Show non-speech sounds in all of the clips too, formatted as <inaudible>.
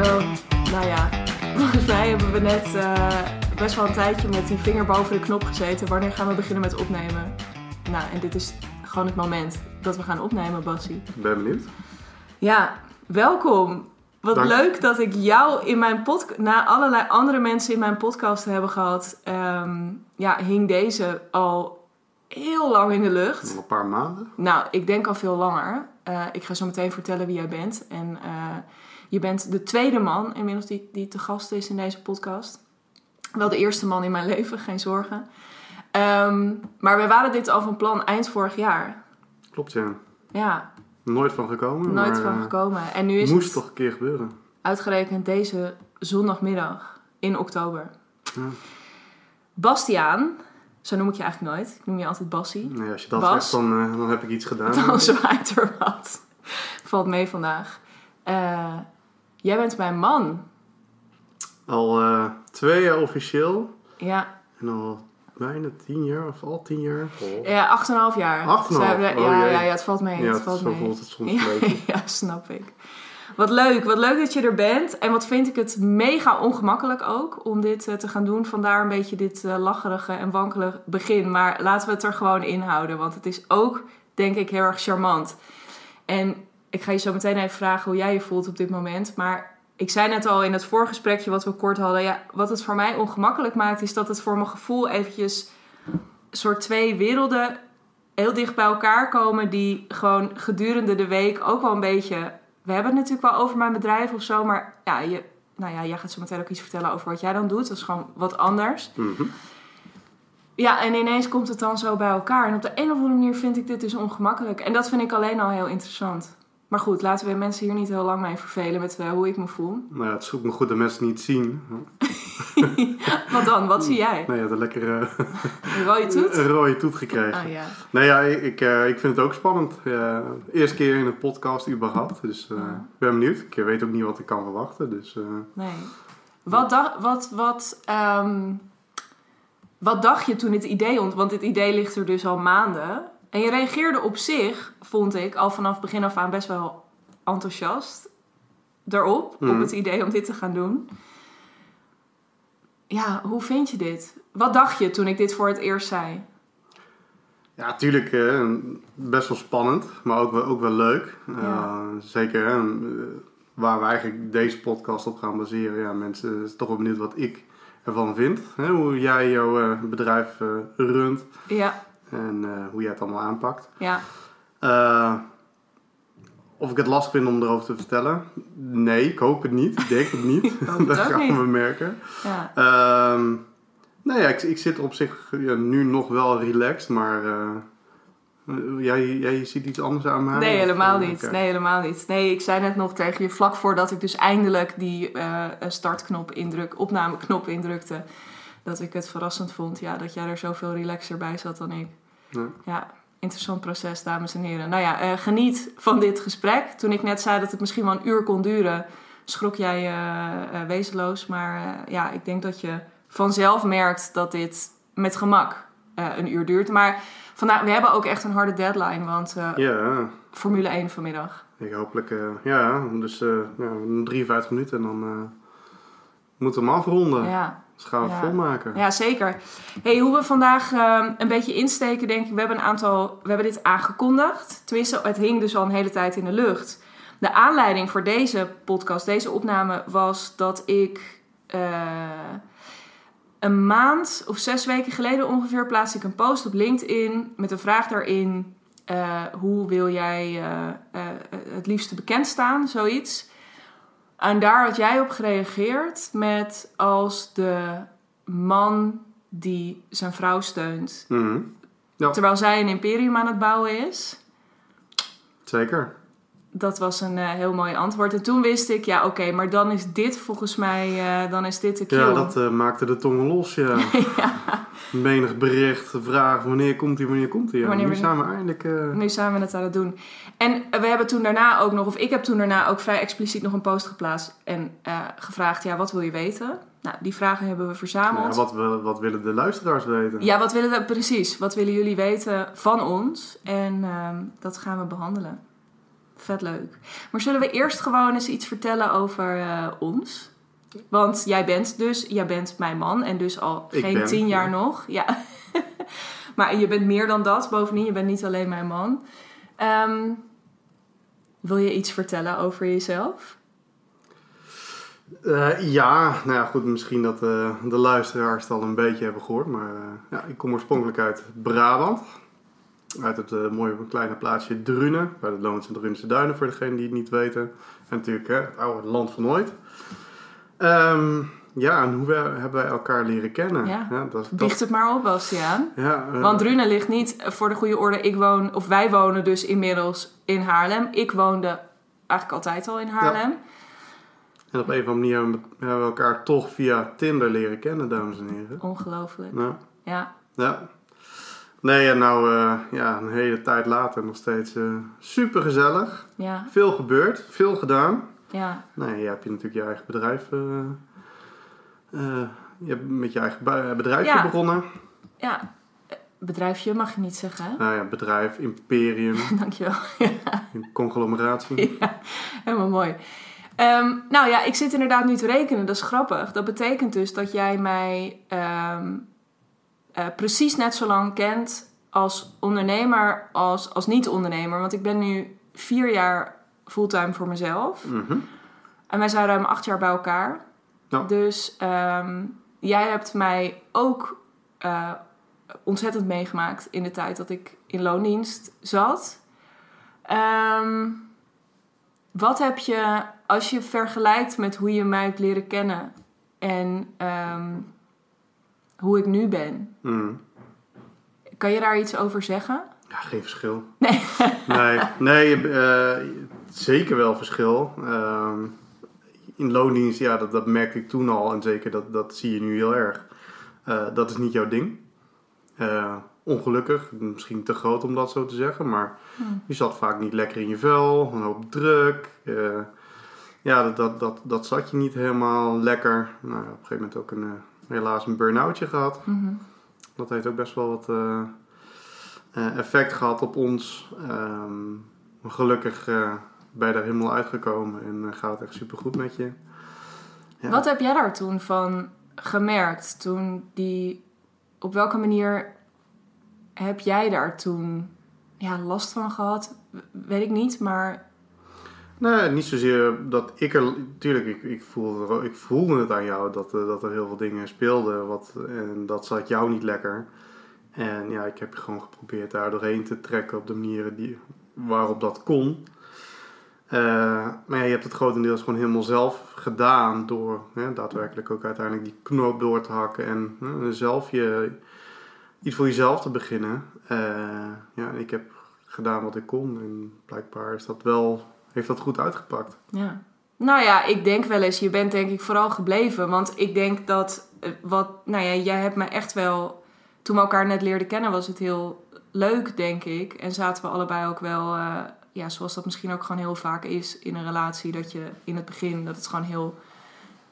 Oh, nou ja, <laughs> volgens mij hebben we net eh, best wel een tijdje met die vinger boven de knop gezeten. Wanneer gaan we beginnen met opnemen? Nou, en dit is gewoon het moment dat we gaan opnemen, Bassie. Ben benieuwd. Ja, welkom. Wat Dank. leuk dat ik jou in mijn podcast, na allerlei andere mensen in mijn podcast te hebben gehad, ehm, ja, hing deze al heel lang in de lucht. Een paar maanden. Nou, ik denk al veel langer. Eh, ik ga zo meteen vertellen wie jij bent. En eh, je bent de tweede man inmiddels die, die te gast is in deze podcast. Wel de eerste man in mijn <laughs> leven, geen zorgen. Ehm, maar we waren dit al van plan eind vorig jaar. Klopt, ja. Ja, Nooit van gekomen. nooit maar, van eh, gekomen. En nu is moest het toch een keer gebeuren. uitgerekend deze zondagmiddag in oktober. Ja. Bastiaan, zo noem ik je eigenlijk nooit. Ik noem je altijd Bassie. Nee, als je dat Bas? zegt, dan, eh, dan heb ik iets gedaan. Dan <laughs> zwaait er wat. Valt mee vandaag. Eh, jij bent mijn man. Al eh, twee jaar officieel. Ja, En al bijna tien jaar, of al tien jaar. Oh. ja acht en een half jaar. 8,5? Ze hebben- Oh, ja, ja, ja, het valt mee. ja, het valt zo mee. voelt het soms Ja, een beetje. <laughs> ja, snap ik. Wat leuk, wat leuk dat je er bent. En wat vind ik het mega ongemakkelijk ook om dit eh, te gaan doen. Vandaar een beetje dit eh, lacherige en wankelige begin. Maar laten we het er gewoon in houden. Want het is ook, denk ik, heel erg charmant. En ik ga je zo meteen even vragen hoe jij je voelt op dit moment. Maar ik zei net al in het voorgesprekje wat we kort hadden. Ja, wat het voor mij ongemakkelijk maakt, is dat het voor mijn gevoel eventjes soort twee werelden heel dicht bij elkaar komen. Die gewoon gedurende de week ook wel een beetje. We hebben het natuurlijk wel over mijn bedrijf of zo. Maar ja, je, nou ja, jij gaat zo meteen ook iets vertellen over wat jij dan doet. Dat is gewoon wat anders. Mhm. Ja, en ineens komt het dan zo bij elkaar. En op de een of andere manier vind ik dit dus ongemakkelijk. En dat vind ik alleen al heel interessant. Maar goed, laten we mensen hier niet heel lang mee vervelen met eh, hoe ik me voel. <laughs> Nou ja, het is ook maar goed dat mensen het niet zien. <laughs> Wat dan? Wat zie jij? Nee, ja, de lekkere Een rode toet? een rode toet gekregen. Ah ja. Nee, ja, ik, ik, eh, ik vind het ook spannend. Ja, eerste keer in een podcast überhaupt. Dus eh, ik ben benieuwd. Ik weet ook niet wat ik kan verwachten. Dus Nee. Wat, dacht, wat, wat, ehm, wat dacht je toen dit idee ont... Want dit idee ligt er dus al maanden. En je reageerde op zich, vond ik, al vanaf begin af aan best wel enthousiast daarop. Op Mhm. het idee om dit te gaan doen. Ja, hoe vind je dit? Wat dacht je toen ik dit voor het eerst zei? ja, natuurlijk eh, best wel spannend. Maar ook wel, ook wel leuk. Ja. Eh, zeker hè, eh, waar we eigenlijk deze podcast op gaan baseren. Ja, mensen zijn toch wel benieuwd wat ik ervan vind. Hè, hoe jij jouw bedrijf runt. Ja, En eh, hoe jij het allemaal aanpakt. ja, Eh, of ik het lastig vind om erover te vertellen? Nee, ik hoop het niet. Ik denk het niet. <laughs> <laughs> het dat gaan niet. we merken. ja. Ehm nou ja, ik, ik zit op zich ja, nu nog wel relaxed, maar eh, jij, jij ziet iets anders aan mij? Nee, helemaal niet. Nee, helemaal niet. Nee, ik zei net nog tegen je vlak voordat ik dus eindelijk die startknop indruk, opnameknop indrukte, dat ik het verrassend vond ja, dat jij er zoveel relaxer bij zat dan ik. Ja. Ja, interessant proces, dames en heren. Nou ja, eh, geniet van dit gesprek. Toen ik net zei dat het misschien wel een uur kon duren, schrok jij eh, wezenloos. Maar ja, ik denk dat je vanzelf merkt dat dit met gemak een uur duurt. Maar vandaag, we hebben ook echt een harde deadline, want Ja, Formule 1 vanmiddag. ik hopelijk. ja, dus ja, 53 minuten en dan moeten we hem afronden. Ja, Dus gaan we Ja. volmaken. ja zeker. Hey, hoe we vandaag eh, een beetje insteken, denk ik. We hebben een aantal. We hebben dit aangekondigd. Tenminste, het hing dus al een hele tijd in de lucht. De aanleiding voor deze podcast, deze opname, was dat ik. eh, een maand of zes weken geleden ongeveer plaatste ik een post op LinkedIn met een vraag daarin. eh, hoe wil jij eh, eh, het liefste bekend staan? Zoiets. En daar had jij op gereageerd met als de man die zijn vrouw steunt. Mhm. Ja. Terwijl zij een imperium aan het bouwen is. Zeker. Dat was een eh, heel mooi antwoord. En toen wist ik, ja oké, maar dan is dit volgens mij, eh, dan is dit de cue. Ja, dat eh, maakte de tongen los. Ja. <laughs> ja, Menig bericht, vraag wanneer komt hij, wanneer komt hij. Ja, Wanneer nu zijn we eindelijk... nu zijn we het aan het doen. En we hebben toen daarna ook nog, of ik heb toen daarna ook vrij expliciet nog een post geplaatst en gevraagd, ja, wat wil je weten? Nou, die vragen hebben we verzameld. ja, wat, wat willen de luisteraars weten? Ja, wat willen we precies? Wat willen jullie weten van ons? En ehm, dat gaan we behandelen. Vet leuk. Maar zullen we eerst gewoon eens iets vertellen over eh, ons? Want jij bent dus, jij bent mijn man en dus al Ik geen ben, tien jaar ja. nog. Ja. <laughs> maar je bent meer dan dat. Bovendien, je bent niet alleen mijn man. Ehm, wil je iets vertellen over jezelf? Eh, ja, nou ja, goed, misschien dat eh, de luisteraars het al een beetje hebben gehoord. Maar ja, ik kom oorspronkelijk uit Brabant. Uit het eh, mooie kleine plaatsje Drunen. Bij de Loonse en Drunense Duinen, voor degenen die het niet weten. En natuurlijk hè, het oude land van ooit. Ehm, ja, en hoe we, hebben wij elkaar leren kennen? Ja. dat, dat, Biecht het maar op, Bastiaan. ja, eh, Want Drunen ligt niet, eh, voor de goede orde, ik woon, of wij wonen dus inmiddels in Haarlem. Ik woonde eigenlijk altijd al in Haarlem. En op een of andere manier hebben we- elkaar toch via Tinder leren kennen, dames en heren. Ongelooflijk. Ja. Ja. Nee, en nou eh, ja, een hele tijd later nog steeds eh super gezellig. Ja, Veel gebeurd, veel gedaan. ja, Nee, je hebt je natuurlijk je eigen bedrijf. eh, je hebt met je eigen bedrijfje Ja. begonnen. ja. Bedrijfje mag je niet zeggen, hè? Nou ja, bedrijf, imperium, <laughs> Dankjewel. een conglomeratie. Ja, helemaal mooi. Ehm, nou ja, ik zit inderdaad nu te rekenen. Dat is grappig. Dat betekent dus dat jij mij ehm, eh, precies net zo lang kent als ondernemer als, als niet-ondernemer. Want ik ben nu vier jaar fulltime voor mezelf. Mhm. En wij zijn ruim acht jaar bij elkaar. Ja. Dus ehm, jij hebt mij ook eh, ontzettend meegemaakt in de tijd dat ik in loondienst zat. Ehm, wat heb je, als je vergelijkt met hoe je mij hebt leren kennen en ehm, hoe ik nu ben, Mhm. kan je daar iets over zeggen? Ja, geen verschil. Nee. <laughs> Nee, nee eh, zeker wel verschil. Ehm, in loondienst, ja, dat, dat merkte ik toen al. En zeker dat, dat zie je nu heel erg. Eh, dat is niet jouw ding. Eh, ongelukkig, misschien te groot om dat zo te zeggen. Maar Hmm. je zat vaak niet lekker in je vel. Een hoop druk. ja, dat, dat, dat, dat zat je niet helemaal lekker. Nou, op een gegeven moment ook een, helaas een burn-outje gehad. Mhm. Dat heeft ook best wel wat eh, eh, effect gehad op ons. Ehm, gelukkig eh, ben je daar helemaal uitgekomen en gaat het echt super goed met je. Ja. Wat heb jij daar toen van gemerkt? Toen die, op welke manier heb jij daar toen ja, last van gehad? Weet ik niet, maar Nee, niet zozeer dat ik er... Tuurlijk, ik, ik, voelde, ik voelde het aan jou dat, eh, dat er heel veel dingen speelden. Wat, en dat zat jou niet lekker. En ja, ik heb gewoon geprobeerd daar doorheen te trekken op de manieren die, waarop dat kon. Eh, maar ja, je hebt het grotendeels gewoon helemaal zelf gedaan door hè, daadwerkelijk ook uiteindelijk die knoop door te hakken en hè, zelf je, iets voor jezelf te beginnen. Eh, ja, ik heb gedaan wat ik kon en blijkbaar is dat wel, heeft dat goed uitgepakt. ja. Nou ja, ik denk wel eens, je bent denk ik vooral gebleven. Want ik denk dat, eh, wat, nou ja, jij hebt me echt wel, toen we elkaar net leerden kennen, was het heel leuk, denk ik. En zaten we allebei ook wel, eh, ja, zoals dat misschien ook gewoon heel vaak is in een relatie, dat je in het begin, dat het gewoon heel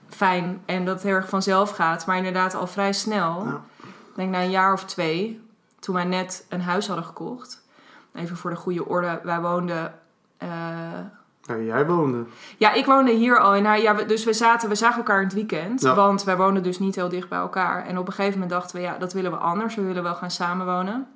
fijn en dat het heel erg vanzelf gaat. Maar inderdaad al vrij snel, Ja. ik denk na een jaar of twee, toen wij net een huis hadden gekocht. Even voor de goede orde, wij woonden... eh, Ja, jij woonde. ja, ik woonde hier al. En nou, ja, we- dus we, zaten, we zagen elkaar in het weekend. Ja. Want wij woonden dus niet heel dicht bij elkaar. En op een gegeven moment dachten we, ja, dat willen we anders. We willen wel gaan samenwonen.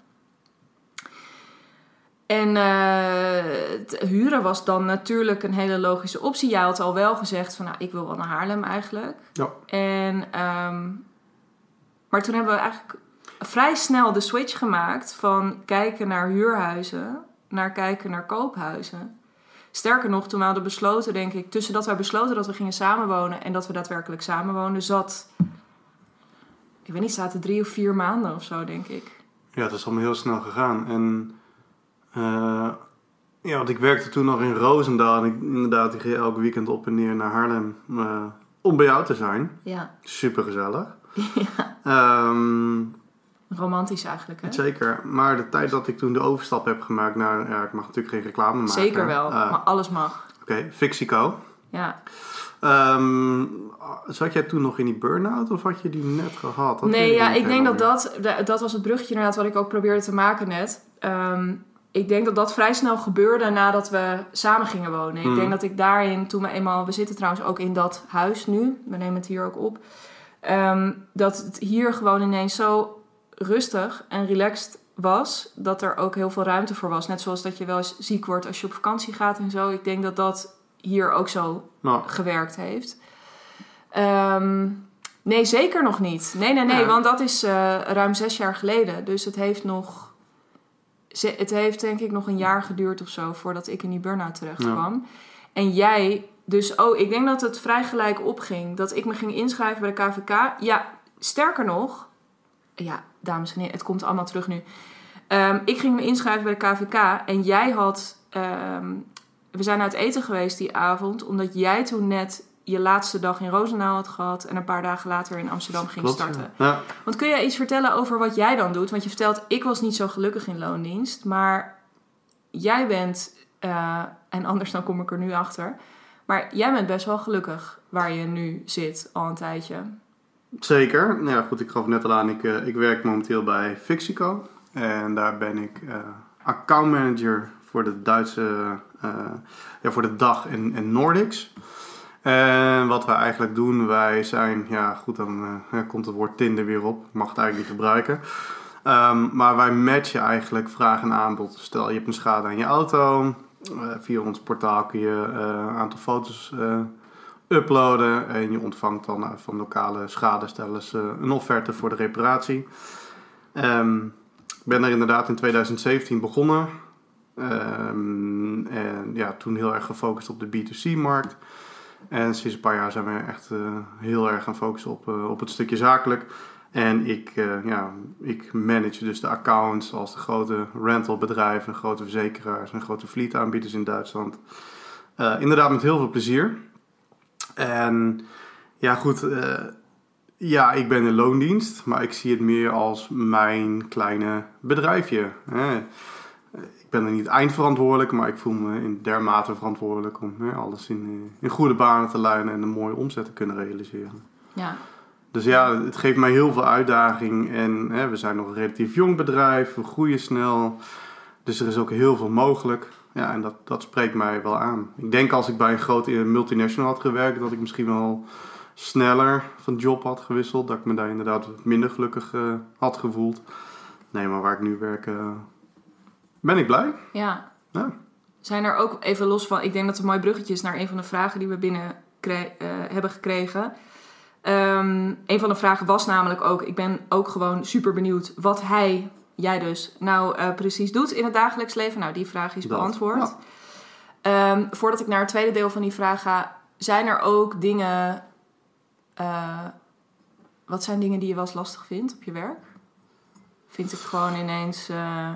En eh, huren was dan natuurlijk een hele logische optie. Jij had al wel gezegd van, nou, ik wil wel naar Haarlem eigenlijk. Ja. En, ehm, maar toen hebben we eigenlijk vrij snel de switch gemaakt van kijken naar huurhuizen naar kijken naar koophuizen. Sterker nog, toen we hadden besloten, denk ik, tussen dat wij besloten dat we gingen samenwonen en dat we daadwerkelijk samenwoonden, zat, ik weet niet, zaten drie of vier maanden of zo, denk ik. Ja, het is allemaal heel snel gegaan. En eh, ja, want ik werkte toen nog in Roosendaal. En ik, inderdaad, ik ging elk weekend op en neer naar Haarlem eh, om bij jou te zijn. Ja, Super gezellig. <laughs> ja. Romantisch eigenlijk, hè? zeker. Maar de tijd dat ik toen de overstap heb gemaakt naar... Ja, ik mag natuurlijk geen reclame maken. Zeker wel, Eh, maar alles mag. Oké, Fixico. Ja. Ehm, zat jij toen nog in die burn-out of had je die net gehad? Nee, ja, ik denk dat dat, da- dat was het bruggetje inderdaad wat ik ook probeerde te maken net. Ehm, ik denk dat dat vrij snel gebeurde nadat we samen gingen wonen. Ik Mm. denk dat ik daarin, toen we eenmaal... We zitten trouwens ook in dat huis nu. We nemen het hier ook op. Ehm, dat het hier gewoon ineens zo rustig en relaxed was... dat er ook heel veel ruimte voor was. Net zoals dat je wel eens ziek wordt als je op vakantie gaat en zo. Ik denk dat dat hier ook zo Nou, gewerkt heeft. Ehm, nee, zeker nog niet. Nee, nee, nee, Ja. want dat is eh, ruim zes jaar geleden. Dus het heeft nog... Het heeft denk ik nog een jaar geduurd of zo... voordat ik in die burn-out terecht Ja. kwam. En jij... Dus, oh, ik denk dat het vrij gelijk opging. Dat ik me ging inschrijven bij de KVK. Ja, sterker nog... Ja, dames en heren, het komt allemaal terug nu. Ehm, ik ging me inschrijven bij de KVK. En jij had... ehm, we zijn uit eten geweest die avond... omdat jij toen net je laatste dag in Roosendaal had gehad... en een paar dagen later in Amsterdam ging klopt, starten. Ja. Ja. Want kun jij iets vertellen over wat jij dan doet? Want je vertelt, ik was niet zo gelukkig in loondienst. Maar jij bent, eh, en anders dan kom ik er nu achter... maar jij bent best wel gelukkig waar je nu zit al een tijdje. Zeker. Nou ja, goed, ik gaf net al aan, ik, eh, ik werk momenteel bij Fixico. En daar ben ik eh accountmanager voor de Duitse, eh, ja, voor de DAG en, en Nordics. En wat wij eigenlijk doen, wij zijn, ja goed, dan komt het woord Tinder weer op. Mag het eigenlijk niet gebruiken. Ehm, maar wij matchen eigenlijk vraag en aanbod. Stel je hebt een schade aan je auto. via ons portaal kun je een aantal foto's uploaden. En je ontvangt dan eh, van lokale schadestellers eh, een offerte voor de reparatie. Ehm, ik ben daar inderdaad in 2017 begonnen. Ehm, en ja, toen heel erg gefocust op de B2C-markt. En sinds een paar jaar zijn we echt eh, heel erg gaan focussen op, op het stukje zakelijk. En ik, ja, ik manage dus de accounts als de grote rentalbedrijven, grote verzekeraars en grote fleetaanbieders in Duitsland. Inderdaad met heel veel plezier. En ja, goed. eh, ja, ik ben in loondienst, maar ik zie het meer als mijn kleine bedrijfje. Hè. Ik ben er niet eindverantwoordelijk, maar ik voel me in dermate verantwoordelijk om hè, alles in, eh, in goede banen te leiden en een mooie omzet te kunnen realiseren. Ja, Dus ja, het geeft mij heel veel uitdaging. En hè, we zijn nog een relatief jong bedrijf, we groeien snel. Dus er is ook heel veel mogelijk. Ja, en dat, dat spreekt mij wel aan. Ik denk als ik bij een grote multinational had gewerkt, dat ik misschien wel sneller van job had gewisseld. Dat ik me daar inderdaad minder gelukkig eh, had gevoeld. Nee, maar waar ik nu werk, eh, ben ik blij. ja. Ja. Zijn er ook even los van... Ik denk dat het een mooi bruggetje is naar een van de vragen die we binnen eh, hebben gekregen. Ehm, een van de vragen was namelijk ook... Ik ben ook gewoon super benieuwd wat hij, jij dus, nou eh, precies doet in het dagelijks leven. Nou, die vraag is Dat, beantwoord. ja. Ehm, voordat ik naar het tweede deel van die vraag ga... Zijn er ook dingen... eh, wat zijn dingen die je wel eens lastig vindt op je werk? Vind ik gewoon ineens... eh,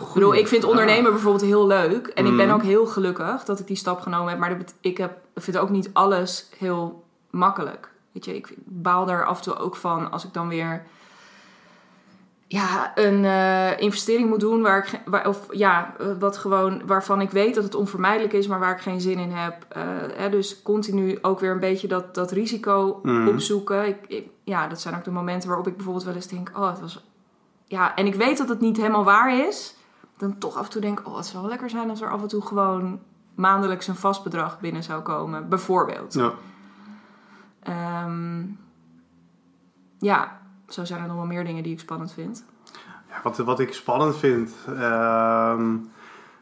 ik bedoel, ik vind ondernemen bijvoorbeeld heel leuk. En ik ben Mhm. ook heel gelukkig dat ik die stap genomen heb. Maar ik, heb, vind ook niet alles heel makkelijk. Weet je, ik baal er af en toe ook van als ik dan weer ja, een eh, investering moet doen waar ik waar, of ja, eh, wat gewoon waarvan ik weet dat het onvermijdelijk is, maar waar ik geen zin in heb. Eh, hè, dus continu ook weer een beetje dat, dat risico Mhm. opzoeken. Ik, ik- ja, dat zijn ook de momenten waarop ik bijvoorbeeld wel eens denk, oh, het was ja, en ik weet dat het niet helemaal waar is. Dan toch af en toe denk ik, oh, het zou wel lekker zijn als er af en toe gewoon maandelijks een vast bedrag binnen zou komen, bijvoorbeeld. Ja. Ehm, ja, zo zijn er nog wel meer dingen die ik spannend vind. Ja, wat, wat ik spannend vind. ehm,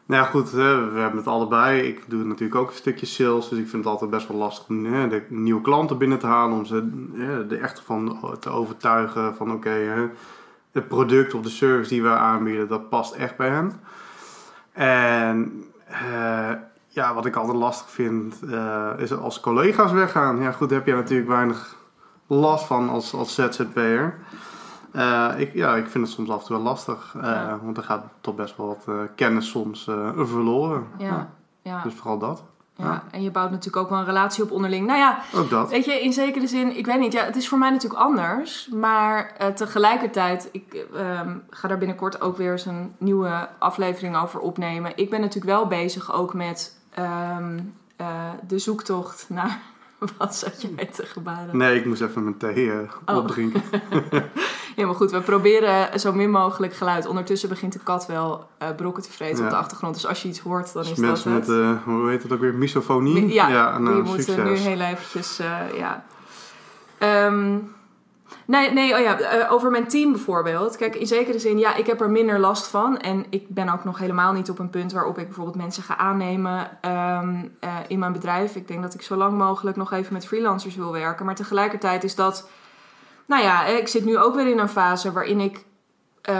nou ja, goed, we hebben het allebei. Ik doe natuurlijk ook een stukje sales. Dus ik vind het altijd best wel lastig om de nieuwe klanten binnen te halen. Om ze hè, er echt van te overtuigen van oké, het product of de service die we aanbieden, dat past echt bij hen. En eh, ja, wat ik altijd lastig vind, eh, is als collega's weggaan. Ja, goed, heb je natuurlijk weinig last van als, als ZZP'er. Eh, ik, ja, ik vind het soms af en toe wel lastig. eh, Ja. Want er gaat toch best wel wat eh, kennis soms verloren. Ja, ja, Dus vooral dat. ja. En je bouwt natuurlijk ook wel een relatie op onderling. Nou ja, Ook dat. Weet je, in zekere zin, ik weet niet, ja, het is voor mij natuurlijk anders. Maar tegelijkertijd, ik ehm, ga daar binnenkort ook weer eens een nieuwe aflevering over opnemen. Ik ben natuurlijk wel bezig ook met ehm, eh, de zoektocht naar. <laughs> Wat zat je met te gebaren? Nee, ik moest even mijn thee eh, Oh. opdrinken. <laughs> <laughs> Ja, maar goed, we proberen zo min mogelijk geluid. Ondertussen begint de kat wel eh, brokken te vreten Ja. op de achtergrond. Dus als je iets hoort, dan Dus is dat mensen het. met, eh, hoe heet het ook weer, misofonie? Ja, nou, die moeten succes. nu heel eventjes, eh, ja. Ehm, nee, nee, oh ja, eh, over mijn team bijvoorbeeld. Kijk, in zekere zin, ja, ik heb er minder last van. En ik ben ook nog helemaal niet op een punt waarop ik bijvoorbeeld mensen ga aannemen ehm, eh, in mijn bedrijf. Ik denk dat ik zo lang mogelijk nog even met freelancers wil werken. Maar tegelijkertijd is dat, nou ja, eh, ik zit nu ook weer in een fase waarin ik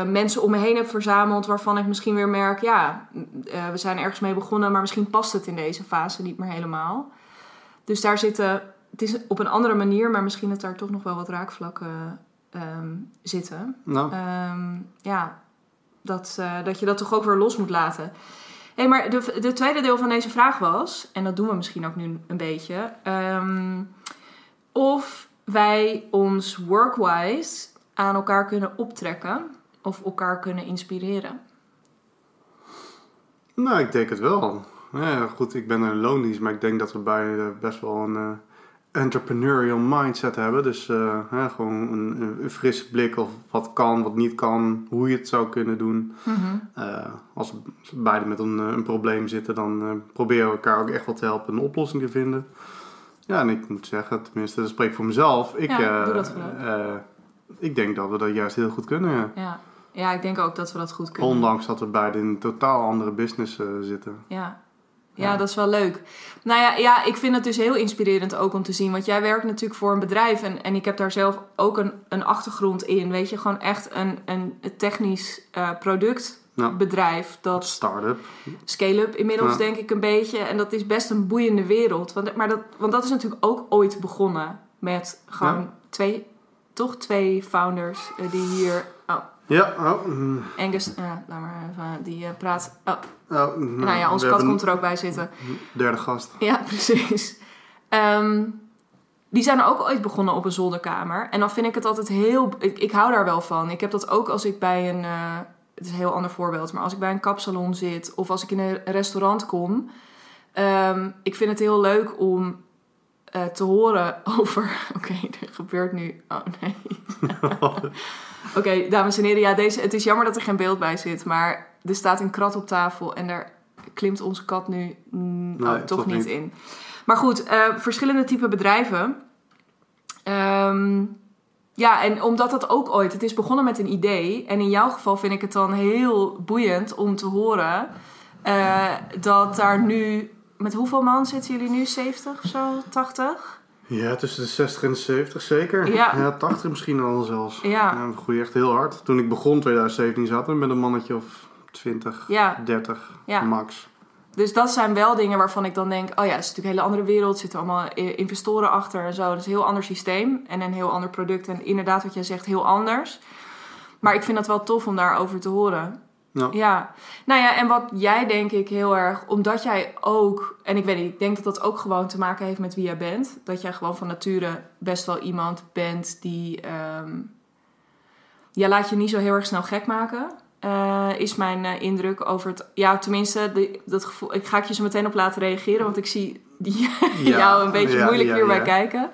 mensen om me heen heb verzameld waarvan ik misschien weer merk, ja, eh, we zijn ergens mee begonnen, maar misschien past het in deze fase niet meer helemaal. Dus daar zitten, het is op een andere manier, maar misschien dat daar toch nog wel wat raakvlakken ehm, zitten. Nou, Ehm, ja, dat, eh, dat je dat toch ook weer los moet laten. Hé, maar de, de tweede deel van deze vraag was, en dat doen we misschien ook nu een beetje, ehm, of wij ons workwise aan elkaar kunnen optrekken of elkaar kunnen inspireren. nou, ik denk het wel. Ja, goed, ik ben een loondienst, maar ik denk dat we beide best wel een eh, entrepreneurial mindset hebben. Dus eh, hè, gewoon een, een, frisse blik op wat kan, wat niet kan, hoe je het zou kunnen doen. Eh, als we beide met een, eh, een probleem zitten, dan eh, proberen we elkaar ook echt wel te helpen een oplossing te vinden. Ja, en ik moet zeggen, tenminste, dat spreek ik voor mezelf. Ik, Ja, doe dat vooral. ik denk dat we dat juist heel goed kunnen. Ja. Ja. ja, ik denk ook dat we dat goed kunnen. Ondanks dat we beide in een totaal andere business zitten. Ja. Ja, dat is wel leuk. Nou ja, ja, ik vind het dus heel inspirerend ook om te zien. Want jij werkt natuurlijk voor een bedrijf. En, en ik heb daar zelf ook een, een achtergrond in. Weet je, gewoon echt een, een technisch eh, productbedrijf. Dat Start-up. scale-up inmiddels Ja. denk ik een beetje. En dat is best een boeiende wereld. Want, maar dat, want dat is natuurlijk ook ooit begonnen. Met gewoon Ja. twee, toch twee founders eh, die hier... Ja, oh, mm, eh, laat maar even, die eh, praat... Oh, oh, mm, nou ja, onze kat komt er ook bij zitten. Derde gast. Ja, <laughs> precies. Ehm, die zijn ook ooit begonnen op een zolderkamer. En dan vind ik het altijd heel... Ik, ik hou daar wel van. Ik heb dat ook als ik bij een... eh, het is een heel ander voorbeeld. Maar als ik bij een kapsalon zit... Of als ik in een restaurant kom... ehm, ik vind het heel leuk om eh, te horen <laughs> over... Oké, er gebeurt nu... Oh, nee. <laughs> Oké, dames en heren. Ja, deze, het is jammer dat er geen beeld bij zit. Maar er staat een krat op tafel. En daar klimt onze kat nu mm, Nee, oh, toch niet. in. Maar goed, eh, verschillende type bedrijven. Ehm, ja, en omdat dat ook ooit... Het is begonnen met een idee. En in jouw geval vind ik het dan heel boeiend om te horen... eh, dat daar nu... Met hoeveel man zitten jullie nu? 70 of zo? 80? Ja, tussen de 60 en de 70 zeker. Ja. 80 misschien al zelfs. Ja. we groeien echt heel hard. Toen ik begon 2017 zaten we met een mannetje of 20, Ja, 30 Ja. max. dus dat zijn wel dingen waarvan ik dan denk... Oh ja, het is natuurlijk een hele andere wereld. Er zitten allemaal investoren achter en zo. Dat is een heel ander systeem en een heel ander product. En inderdaad, wat jij zegt, heel anders. Maar ik vind dat wel tof om daarover te horen. Ja. Ja, nou ja, en wat jij denk ik heel erg, omdat jij ook, en ik weet niet, ik denk dat dat ook gewoon te maken heeft met wie jij bent. Dat jij gewoon van nature best wel iemand bent die, ja, laat je niet zo heel erg snel gek maken. eh, is mijn eh, indruk over het, ja, tenminste, de, dat gevoel, ik ga ik je zo meteen op laten reageren, want ik zie <laughs> die, Ja, jou een beetje ja, moeilijk hierbij kijken.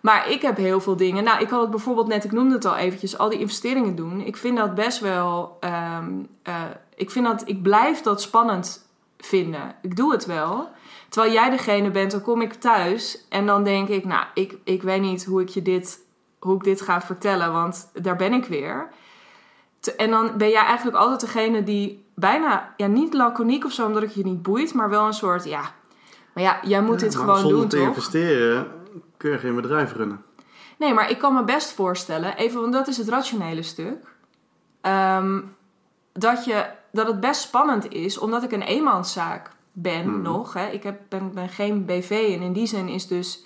Maar ik heb heel veel dingen. Nou, ik had het bijvoorbeeld net, ik noemde het al eventjes, al die investeringen doen. Ik vind dat best wel. ehm, eh, ik vind dat, ik blijf dat spannend vinden. Ik doe het wel. Terwijl jij degene bent, dan kom ik thuis en dan denk ik, nou, ik, ik weet niet hoe ik je dit, hoe ik dit ga vertellen, want daar ben ik weer. Te- En dan ben jij eigenlijk altijd degene die bijna, ja, niet laconiek of zo, omdat het je niet boeit, maar wel een soort, ja, maar ja, jij moet dit Maar gewoon zonder doen, te toch? investeren kun je geen bedrijf runnen. Nee, maar ik kan me best voorstellen, even, want dat is het rationele stuk. ehm, dat, je, dat het best spannend is, omdat ik een eenmanszaak ben Mhm. nog. Hè. Ik heb, ben, ben geen BV en in die zin is dus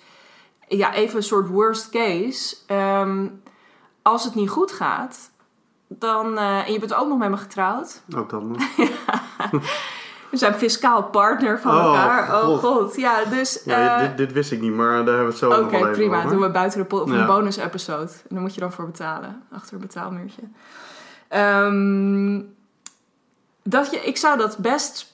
ja, even een soort worst case. Ehm, als het niet goed gaat, dan. eh, en je bent ook nog met me getrouwd. Ook dat nog. <laughs> <laughs> We zijn fiscaal partner van Oh, elkaar. Oh God. Ja, dus. Ja, eh, dit, dit wist ik niet, maar daar hebben we het zo Oké, nog wel even prima. over. Doen we buiten de of een bonus episode. En dan moet je dan voor betalen. Achter een betaalmuurtje. Ehm, dat je, ik zou dat best...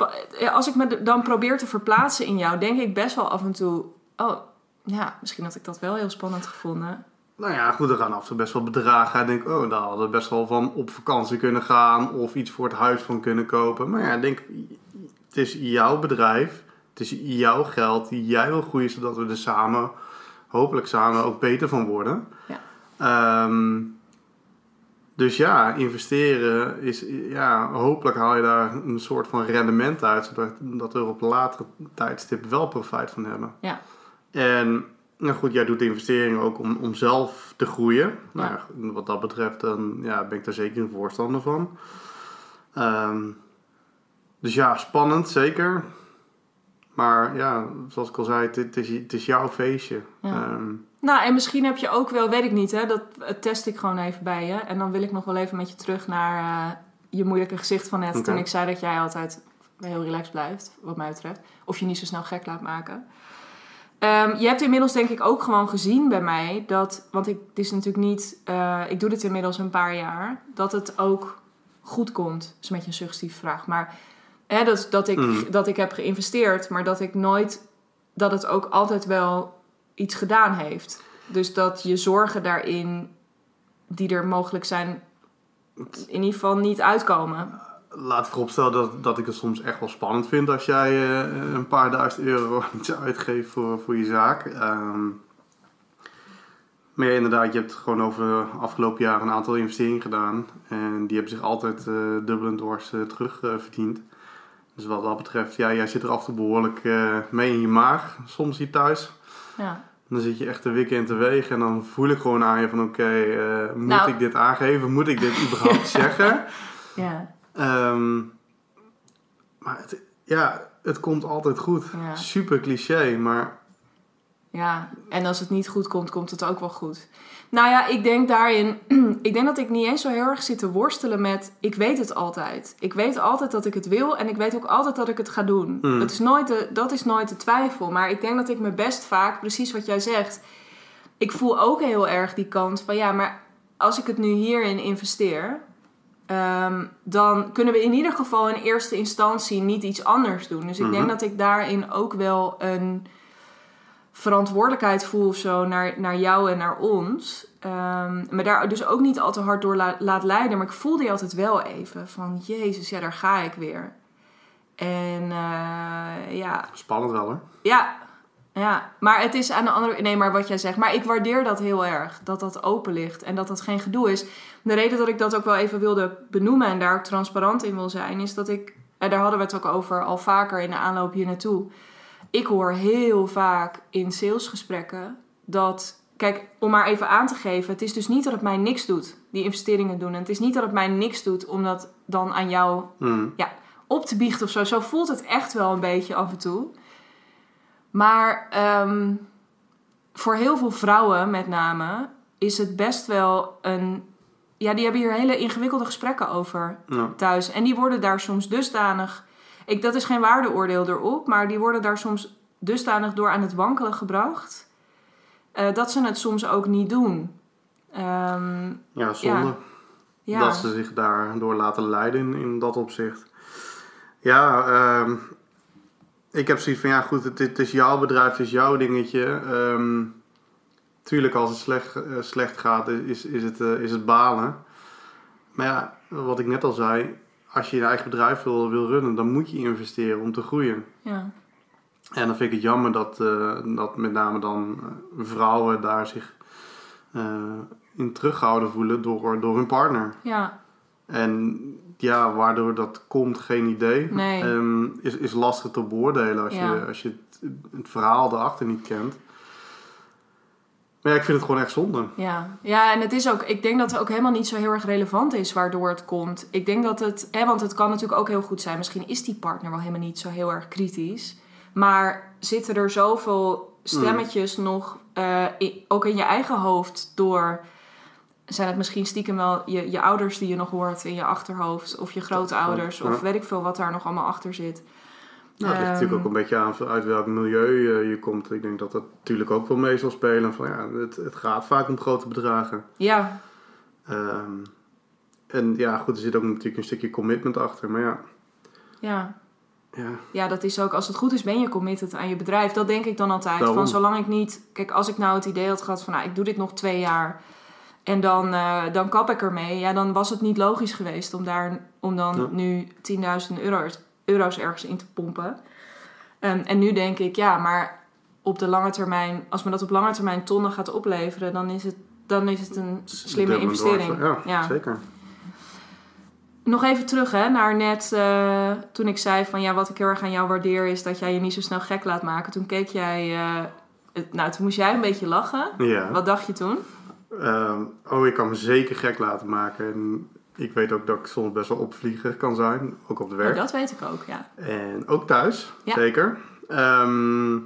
Als ik me dan probeer te verplaatsen in jou... denk ik best wel af en toe... Oh, ja, misschien had ik dat wel heel spannend gevonden. Nou ja, goed, er gaan af en toe best wel bedragen. Ik denk, oh, daar hadden we best wel van op vakantie kunnen gaan of iets voor het huis van kunnen kopen. Maar ja, ik denk, het is jouw bedrijf, het is jouw geld, jij wil groeien zodat we er samen, hopelijk samen, ook beter van worden. Ja. Ehm, dus ja, investeren is, ja, hopelijk haal je daar een soort van rendement uit, zodat dat we er op latere tijdstip wel profijt van hebben. Ja. En nou goed, jij doet de investeringen ook om, om zelf te groeien. Nou, Ja. wat dat betreft dan, ja, ben ik daar zeker een voorstander van. Ehm, dus ja, spannend, zeker. Maar ja, zoals ik al zei, het, is, het is jouw feestje. Ja. Ehm, Nou, en misschien heb je ook wel, weet ik niet, hè, dat eh, test ik gewoon even bij je. En dan wil ik nog wel even met je terug naar eh, je moeilijke gezicht van net. Toen ik zei dat jij altijd heel relaxed blijft, wat mij betreft. Of je niet zo snel gek laat maken. Ehm, je hebt inmiddels denk ik ook gewoon gezien bij mij dat, want ik, het is natuurlijk niet, eh, ik doe dit inmiddels een paar jaar, dat het ook goed komt. Dat is een beetje een suggestieve vraag, maar hè, dat, dat, ik, Mm. dat ik heb geïnvesteerd, maar dat ik nooit, dat het ook altijd wel iets gedaan heeft. Dus dat je zorgen daarin, die er mogelijk zijn, in ieder geval niet uitkomen. Laat vooropstellen dat, dat ik het soms echt wel spannend vind als jij eh, een paar duizend euro <laughs> iets uitgeeft voor, voor je zaak. Ehm, maar ja, inderdaad, je hebt gewoon over de afgelopen jaren een aantal investeringen gedaan. En die hebben zich altijd eh dubbel en dwars eh, terug eh, verdiend. Dus wat dat betreft, ja, jij zit er af en toe behoorlijk eh, mee in je maag, soms hier thuis. Ja. Dan zit je echt te wikken en te wegen en dan voel ik gewoon aan je van oké, moet Nou. ik dit aangeven? Moet ik dit überhaupt <laughs> zeggen? Ja. Ehm, maar het, ja, het komt altijd goed. Ja. Super cliché, maar Ja, en als het niet goed komt, komt het ook wel goed. Nou ja, ik denk daarin, <clears throat> ik denk dat ik niet eens zo heel erg zit te worstelen met, ik weet het altijd. Ik weet altijd dat ik het wil en ik weet ook altijd dat ik het ga doen. Hmm. Dat, is nooit de, dat is nooit de twijfel. Maar ik denk dat ik me best vaak, precies wat jij zegt, ik voel ook heel erg die kant van, ja, maar als ik het nu hierin investeer, ehm, dan kunnen we in ieder geval in eerste instantie niet iets anders doen. Dus ik denk Mhm. dat ik daarin ook wel een verantwoordelijkheid voel of zo naar, naar jou en naar ons. Ehm, maar daar dus ook niet al te hard door la- laat leiden. Maar ik voelde je altijd wel even van... Jezus, ja, daar ga ik weer. En eh, ja, spannend wel hoor. ja, ja, maar het is aan de andere... Nee, maar wat jij zegt. Maar ik waardeer dat heel erg. Dat dat open ligt en dat dat geen gedoe is. De reden dat ik dat ook wel even wilde benoemen... en daar ook transparant in wil zijn... is dat ik... En daar hadden we het ook over al vaker in de aanloop hier naartoe. Ik hoor heel vaak in salesgesprekken dat... Kijk, om maar even aan te geven... Het is dus niet dat het mij niks doet, die investeringen doen. En het is niet dat het mij niks doet om dat dan aan jou Hmm. op te biechten of zo. Zo voelt het echt wel een beetje af en toe. Maar ehm, voor heel veel vrouwen met name is het best wel een... Ja, die hebben hier hele ingewikkelde gesprekken over Ja. thuis. En die worden daar soms dusdanig... Ik, dat is geen waardeoordeel erop, maar die worden daar soms dusdanig door aan het wankelen gebracht... eh, dat ze het soms ook niet doen. Ehm, ja, zonde. ja. Dat ze zich daardoor laten leiden in, in dat opzicht. Ja, ehm, ik heb zoiets van, ja goed, het, het is jouw bedrijf, het is jouw dingetje. Ehm, tuurlijk, als het slecht, eh, slecht gaat, is, is, het, eh, is het balen. Maar ja, wat ik net al zei, als je je eigen bedrijf wil, wil runnen, dan moet je investeren om te groeien. ja. En dan vind ik het jammer dat, eh, dat met name dan vrouwen daar zich in teruggehouden voelen door, door hun partner. ja. En ja, waardoor dat komt, geen idee. Nee. Ehm, is, is lastig te beoordelen als Ja. je, als je het, het verhaal erachter niet kent. Maar ja, ik vind het gewoon echt zonde. Ja. ja, en het is ook, ik denk dat het ook helemaal niet zo heel erg relevant is waardoor het komt. Ik denk dat het, hè, want het kan natuurlijk ook heel goed zijn, misschien is die partner wel helemaal niet zo heel erg kritisch. Maar zitten er zoveel stemmetjes nog, eh, ook in je eigen hoofd, door. Zijn het misschien stiekem wel je, je ouders die je nog hoort in je achterhoofd, of je grootouders, Ja. of weet ik veel wat daar nog allemaal achter zit. Nou, het ligt Ehm, natuurlijk ook een beetje aan uit welk milieu eh, je komt. Ik denk dat dat natuurlijk ook wel mee zal spelen. Van, ja, het, het gaat vaak om grote bedragen. Ja, Ehm, en ja, goed, er zit ook natuurlijk een stukje commitment achter. Maar ja, ja. Ja, ja, dat is ook, als het goed is, ben je committed aan je bedrijf. Dat denk ik dan altijd. Daarom. Van zolang ik niet, kijk, als ik nou het idee had gehad van, nou, ik doe dit nog twee jaar en dan, eh, dan kap ik ermee, ja, dan was het niet logisch geweest om daar, om dan Ja. nu 10.000 euro's, euro's ergens in te pompen. Ehm, en nu denk ik, ja, maar op de lange termijn, als me dat op lange termijn tonnen gaat opleveren, dan is het, dan is het een slimme investering. Ja, Ja. zeker. Nog even terug hè, naar net eh, toen ik zei van ja, wat ik heel erg aan jou waardeer is dat jij je niet zo snel gek laat maken. Toen keek jij, eh, het- nou toen moest jij een beetje lachen. Ja. Wat dacht je toen? Ehm, oh, ik kan me zeker gek laten maken. En ik weet ook dat ik soms best wel opvlieger kan zijn, ook op de werk. Oh, dat weet ik ook, ja. En ook thuis, Ja. zeker. Ehm,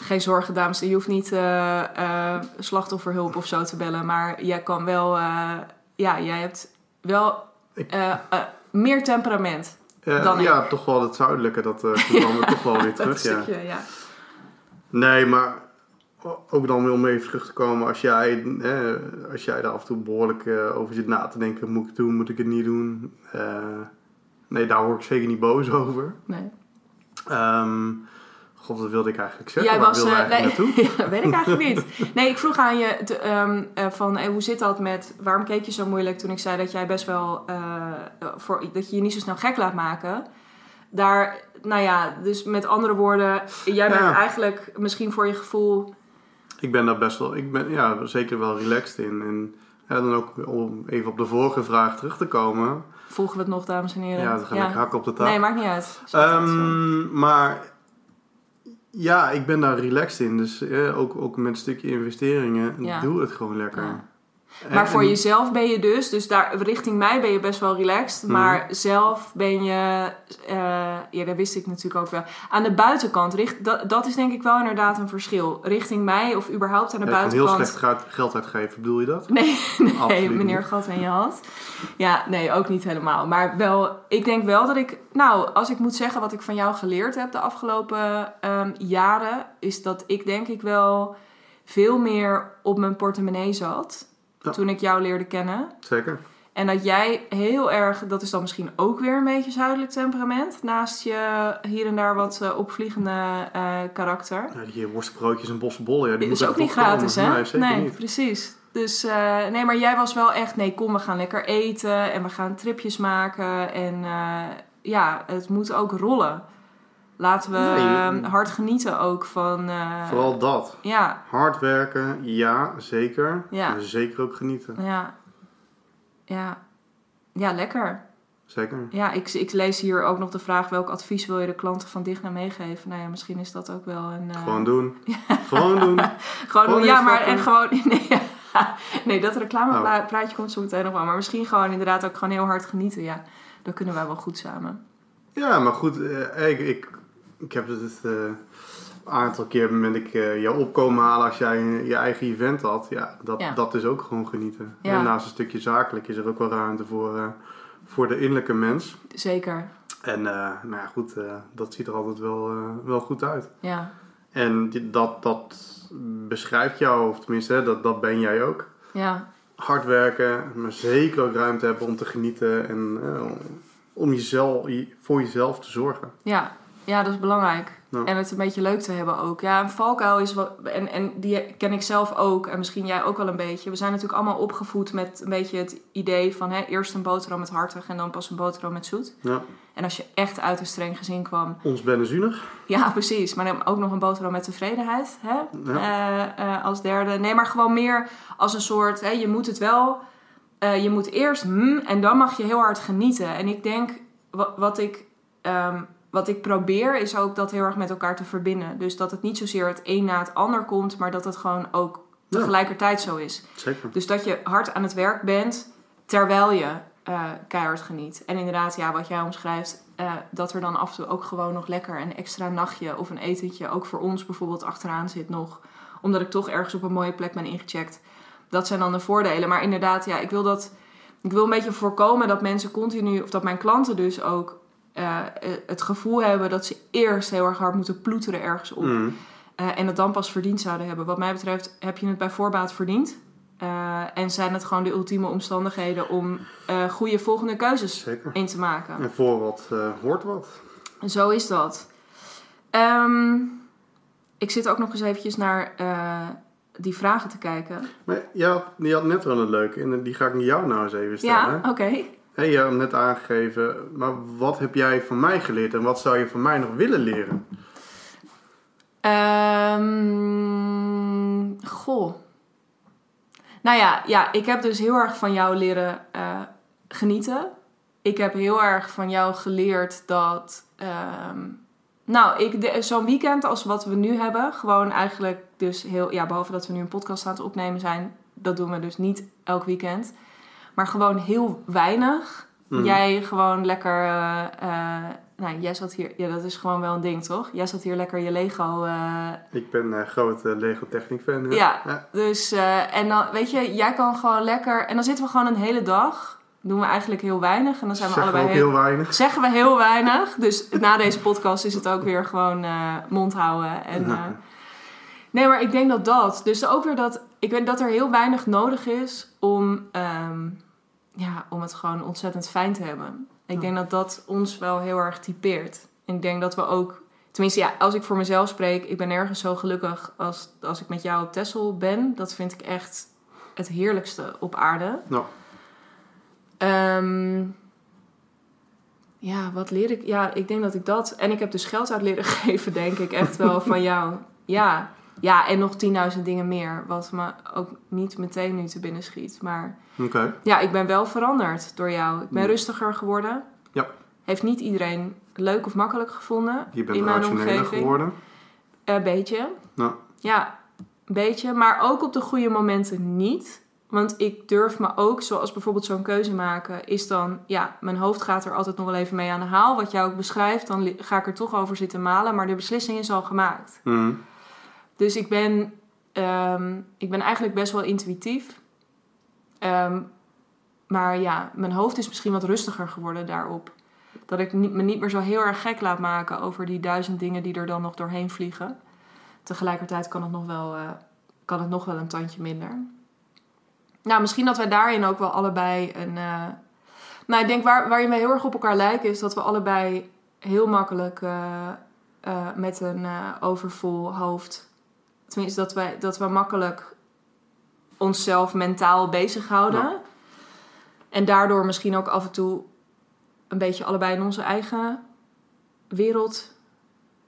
Geen zorgen dames, je hoeft niet eh, eh, slachtofferhulp of zo te bellen. Maar jij kan wel, eh, ja, jij hebt wel meer temperament. Dan ik. ja, toch wel het zuidelijke, dat eh kwam er <laughs> toch wel weer Dat terug. Ja. stukje, ja. Nee, maar ook dan weer om even terug te komen, als jij, hè, als jij daar af en toe behoorlijk eh, over zit na te denken, moet ik het doen, moet ik het niet doen? Eh, nee, daar word ik zeker niet boos <laughs> over. Nee. Ehm, God, wat wilde ik eigenlijk zeggen? Jij Waar was. nee, naartoe? <laughs> ja, weet ik eigenlijk niet. Nee, ik vroeg aan je te- ehm, eh, van hoe zit dat met. Waarom keek je zo moeilijk toen ik zei dat jij best wel. voor, dat je je niet zo snel gek laat maken? Daar, nou ja, dus met andere woorden, jij bent Ja. eigenlijk misschien voor je gevoel. Ik ben daar best wel, ik ben ja, zeker wel relaxed in. En ja, dan ook om even op de vorige vraag terug te komen. Volgen we het nog, dames en heren? Ja, dan ga ik hakken op de taal. Nee, maakt niet uit. Ehm, maar ja, ik ben daar relaxed in. Dus eh, ook, ook met een stukje investeringen, Ja. doe het gewoon lekker. Maar voor jezelf ben je dus, dus daar richting mij ben je best wel relaxed. Mhm. Maar zelf ben je, eh, ja, dat wist ik natuurlijk ook wel. Aan de buitenkant, richt, dat, dat is denk ik wel inderdaad een verschil. Richting mij of überhaupt aan de Ja, kan heel buitenkant. slecht geld- uitgeven, bedoel je dat? Nee, <laughs> nee meneer. Gat en je had. Ja, nee, ook niet helemaal. Maar wel, ik denk wel dat ik, nou, als ik moet zeggen wat ik van jou geleerd heb de afgelopen ehm, jaren, is dat ik denk ik wel veel meer op mijn portemonnee zat Ja. toen ik jou leerde kennen. Zeker. En dat jij heel erg, dat is dan misschien ook weer een beetje zuidelijk temperament, naast je hier en daar wat eh, opvliegende eh, karakter. Ja, die worstbroodjes en bossenbollen, ja, die is ook niet gratis, hè? Nee, niet. precies. Dus eh, nee, maar jij was wel echt, nee, kom, we gaan lekker eten en we gaan tripjes maken. En ja, het moet ook rollen. Laten we Nee, je- eh, hard genieten ook van. eh, Vooral dat. Ja, Hard werken, ja, zeker. Ja. Zeker ook genieten. ja, ja, ja, lekker. Zeker. Ja, ik, ik lees hier ook nog de vraag: welk advies wil je de klanten van Digna meegeven? Nou ja, misschien is dat ook wel een. eh, Gewoon doen. <laughs> <laughs> Gewoon doen. Gewoon, Gewoon ja, maar en gewoon. <laughs> Nee, nee dat reclameplaatje komt zo meteen nog wel. Maar misschien gewoon inderdaad ook gewoon heel hard genieten. Ja, dan kunnen wij wel goed samen. Ja, maar goed, eh, ik, ik, ik heb het eh, een aantal keer met ik eh, jou opkomen halen als jij je eigen event had. Ja, dat, Ja. dat is ook gewoon genieten. Ja. En naast een stukje zakelijk is er ook wel ruimte voor, eh, voor de innerlijke mens. Zeker. En eh, nou ja, goed, eh, dat ziet er altijd wel, eh, wel goed uit. Ja, En dat, dat beschrijft jou, of tenminste, hè, dat, dat ben jij ook. ja, Hard werken, maar zeker ook ruimte hebben om te genieten en eh, om jezelf, voor jezelf te zorgen. ja. Ja, dat is belangrijk. Ja. En het een beetje leuk te hebben ook. Ja, een valkuil is wat. En, en die ken ik zelf ook. En misschien jij ook wel een beetje. We zijn natuurlijk allemaal opgevoed met een beetje het idee van hè, eerst een boterham met hartig en dan pas een boterham met zoet. Ja. En als je echt uit een streng gezin kwam, Ons ben zuinig. Ja, precies. Maar dan ook nog een boterham met tevredenheid hè? Ja. Eh, eh, als derde. Nee, maar gewoon meer als een soort... Hè, je moet het wel... eh, je moet eerst hmm, en dan mag je heel hard genieten. En ik denk, wat, wat ik... ehm, wat ik probeer is ook dat heel erg met elkaar te verbinden. Dus dat het niet zozeer het een na het ander komt, maar dat het gewoon ook tegelijkertijd zo is. Zeker. Dus dat je hard aan het werk bent terwijl je eh, keihard geniet. En inderdaad, ja, wat jij omschrijft, eh, dat er dan af en toe ook gewoon nog lekker een extra nachtje of een etentje, ook voor ons bijvoorbeeld, achteraan zit nog. Omdat ik toch ergens op een mooie plek ben ingecheckt. Dat zijn dan de voordelen. Maar inderdaad, ja, ik wil dat. Ik wil een beetje voorkomen dat mensen continu, of dat mijn klanten dus ook eh, eh, het gevoel hebben dat ze eerst heel erg hard moeten ploeteren ergens op. Mm. Eh, en het dan pas verdiend zouden hebben. Wat mij betreft heb je het bij voorbaat verdiend. En zijn het gewoon de ultieme omstandigheden om goede volgende keuzes Zeker. in te maken. En voor wat hoort wat. Zo is dat. Ehm, ik zit ook nog eens eventjes naar die vragen te kijken. Maar je had, je had net wel een leuke en die ga ik jou nou eens even stellen. Ja, oké. Hey, je had hem net aangegeven, maar wat heb jij van mij geleerd en wat zou je van mij nog willen leren? Ehm, goh. Nou ja, ja, ik heb dus heel erg van jou leren eh, genieten. Ik heb heel erg van jou geleerd dat. ehm, nou, ik zo'n weekend als wat we nu hebben, gewoon eigenlijk dus heel. Ja, behalve dat we nu een podcast aan het opnemen zijn, dat doen we dus niet elk weekend. Maar gewoon heel weinig. Mhm. Jij gewoon lekker. eh, eh, nou, jij zat hier. Ja, dat is gewoon wel een ding, toch? Jij zat hier lekker je Lego. eh, Ik ben grote Lego Technic fan. hè? Ja. Dus, en dan, weet je, jij kan gewoon lekker. En dan zitten we gewoon een hele dag. Doen we eigenlijk heel weinig. En dan zijn we Zeggen we allebei ook heel, heel weinig. Zeggen we heel weinig. Dus na deze podcast is het ook weer gewoon mond houden. En, nee, maar ik denk dat dat. Dus ook weer dat. Ik weet dat er heel weinig nodig is om, ehm, ja, om het gewoon ontzettend fijn te hebben. Ik Ja. denk dat dat ons wel heel erg typeert. En ik denk dat we ook. Tenminste, ja, als ik voor mezelf spreek, ik ben nergens zo gelukkig als, als ik met jou op Texel ben. Dat vind ik echt het heerlijkste op aarde. Nou, Ehm, ja, wat leer ik? Ja, ik denk dat ik dat... En ik heb dus geld uit leren <laughs> geven, denk ik, echt wel van jou. Ja, ja en nog 10.000 dingen meer. Wat me ook niet meteen nu te binnen schiet. Maar ja, ik ben wel veranderd door jou. Ik ben Hmm. rustiger geworden. Ja. Heeft niet iedereen leuk of makkelijk gevonden Je bent in mijn omgeving. geworden. Een beetje. Nou, Ja, een beetje. Maar ook op de goede momenten niet. Want ik durf me ook, zoals bijvoorbeeld zo'n keuze maken, is dan, ja, mijn hoofd gaat er altijd nog wel even mee aan de haal. Wat jij ook beschrijft, dan ga ik er toch over zitten malen. Maar de beslissing is al gemaakt. mhm. Dus ik ben, ehm, ik ben eigenlijk best wel intuïtief. Ehm, maar ja, mijn hoofd is misschien wat rustiger geworden daarop. Dat ik me niet meer zo heel erg gek laat maken over die duizend dingen die er dan nog doorheen vliegen. Tegelijkertijd kan het nog wel, eh, kan het nog wel een tandje minder. Nou, misschien dat wij daarin ook wel allebei een. eh, nou, ik denk waar, waarin we heel erg op elkaar lijken, is dat we allebei heel makkelijk eh, met een overvol hoofd. Tenminste, dat, wij, dat we makkelijk onszelf mentaal bezighouden. Ja. En daardoor misschien ook af en toe een beetje allebei in onze eigen wereld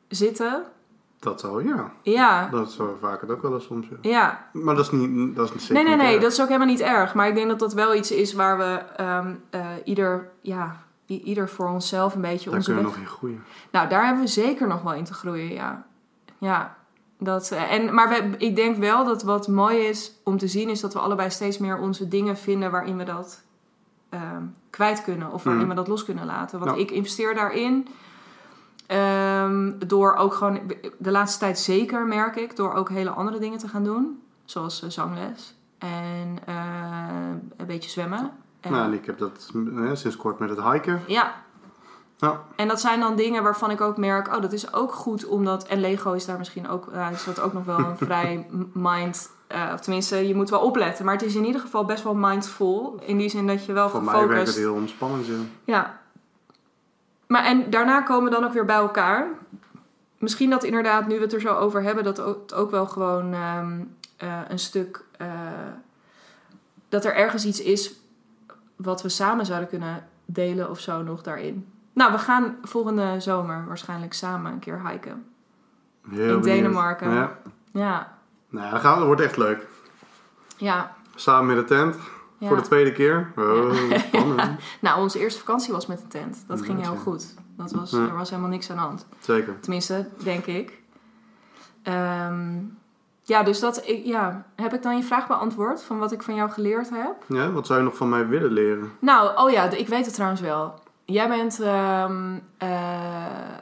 zitten. dat zou, ja. Ja, Dat zou vaak het ook wel eens soms. Ja. ja. Maar dat is niet, dat is zeker Nee, nee, niet nee, erg. dat is ook helemaal niet erg. Maar ik denk dat dat wel iets is waar we ehm, eh, ieder, ja, ieder voor onszelf een beetje Daar onze kunnen we nog in groeien. Nou, daar hebben we zeker nog wel in te groeien, ja. Ja, dat, eh, en, maar we, ik denk wel dat wat mooi is om te zien... is dat we allebei steeds meer onze dingen vinden waarin we dat ehm, kwijt kunnen. Of waarin Mhm. we dat los kunnen laten. Want Ja. ik investeer daarin... ehm, door ook gewoon... De laatste tijd zeker, merk ik. Door ook hele andere dingen te gaan doen. Zoals eh, zangles. En eh, een beetje zwemmen. En- Nou, en ik heb dat hè, sinds kort met het hiken. ja, Ja, en dat zijn dan dingen waarvan ik ook merk, oh, dat is ook goed omdat. En Lego is daar misschien ook, nou, is dat ook nog wel een <laughs> vrij mind. eh, of tenminste, je moet wel opletten. Maar het is in ieder geval best wel mindful. In die zin dat je wel voor mij werkt het gefocust. heel ontspannend. Ja. Ja. Maar en daarna komen we dan ook weer bij elkaar. Misschien dat inderdaad, nu we het er zo over hebben, dat het ook wel gewoon ehm, eh, een stuk. eh, dat er ergens iets is wat we samen zouden kunnen delen of zo nog daarin. Nou, we gaan volgende zomer waarschijnlijk samen een keer hiken. Heel In benieuwd. Denemarken. Ja. Ja, Nou, dat, gaat, dat wordt echt leuk. ja. Samen met de tent. ja. Voor de tweede keer. Oh, <laughs> spannend. Nou, onze eerste vakantie was met de tent. Dat ging heel goed. Dat was. Er was helemaal niks aan de hand. Zeker. Tenminste, denk ik. Ehm, ja, dus dat, ik, ja, heb ik dan je vraag beantwoord van wat ik van jou geleerd heb? Ja, wat zou je nog van mij willen leren? Nou, oh ja, ik weet het trouwens wel. Jij bent, ehm, eh,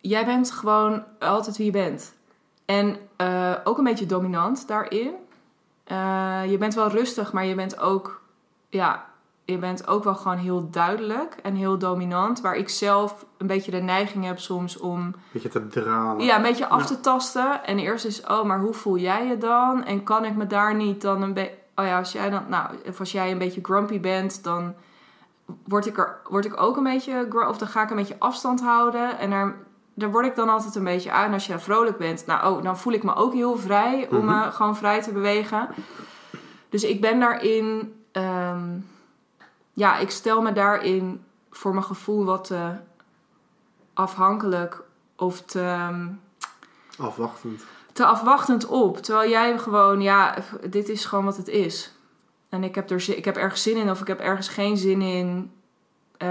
jij bent gewoon altijd wie je bent. En eh, ook een beetje dominant daarin. Eh, je bent wel rustig, maar je bent ook, ja, je bent ook wel gewoon heel duidelijk en heel dominant. Waar ik zelf een beetje de neiging heb soms om Beetje te dralen. ja, een beetje af te tasten. En eerst is, oh, maar hoe voel jij je dan? En kan ik me daar niet dan een beetje... Oh ja, als jij dan... Nou, of als jij een beetje grumpy bent, dan word ik, er, word ik ook een beetje, of dan ga ik een beetje afstand houden. En daar, daar word ik dan altijd een beetje aan. Als je vrolijk bent, nou, oh, dan voel ik me ook heel vrij om Mhm. me gewoon vrij te bewegen. Dus ik ben daarin, ehm, ja, ik stel me daarin voor mijn gevoel wat te afhankelijk of te, ehm, Afwachtend. te afwachtend op. Terwijl jij gewoon, ja, dit is gewoon wat het is. En ik heb, er, ik heb ergens zin in of ik heb ergens geen zin in. Eh,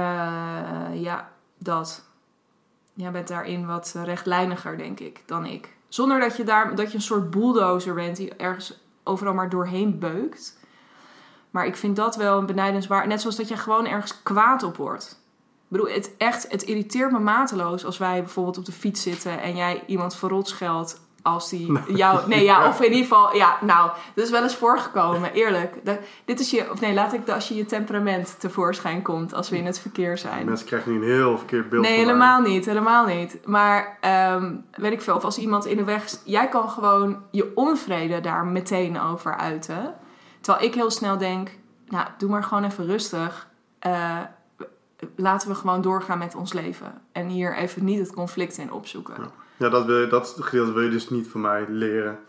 ja, dat. Jij bent daarin wat rechtlijniger, denk ik, dan ik. Zonder dat je, daar, dat je een soort bulldozer bent die ergens overal maar doorheen beukt. Maar ik vind dat wel een benijdenswaard. Net zoals dat je gewoon ergens kwaad op wordt. Ik bedoel, het, echt, het irriteert me mateloos als wij bijvoorbeeld op de fiets zitten en jij iemand verrot scheldt als die <laughs> jou... Nee, ja, of in ieder geval... Ja, nou, dat is wel eens voorgekomen, eerlijk. Dit is je... Of nee, laat ik als je je temperament tevoorschijn komt als we in het verkeer zijn. Mensen krijgen nu een heel verkeerd beeld Nee, mij. helemaal niet. Helemaal niet. Maar ehm, weet ik veel. Of als iemand in de weg... Jij kan gewoon je onvrede daar meteen over uiten. Terwijl ik heel snel denk... Nou, doe maar gewoon even rustig. Eh, laten we gewoon doorgaan met ons leven. En hier even niet het conflict in opzoeken. Ja. Ja, dat, wil dat gedeelte wil je dus niet van mij leren.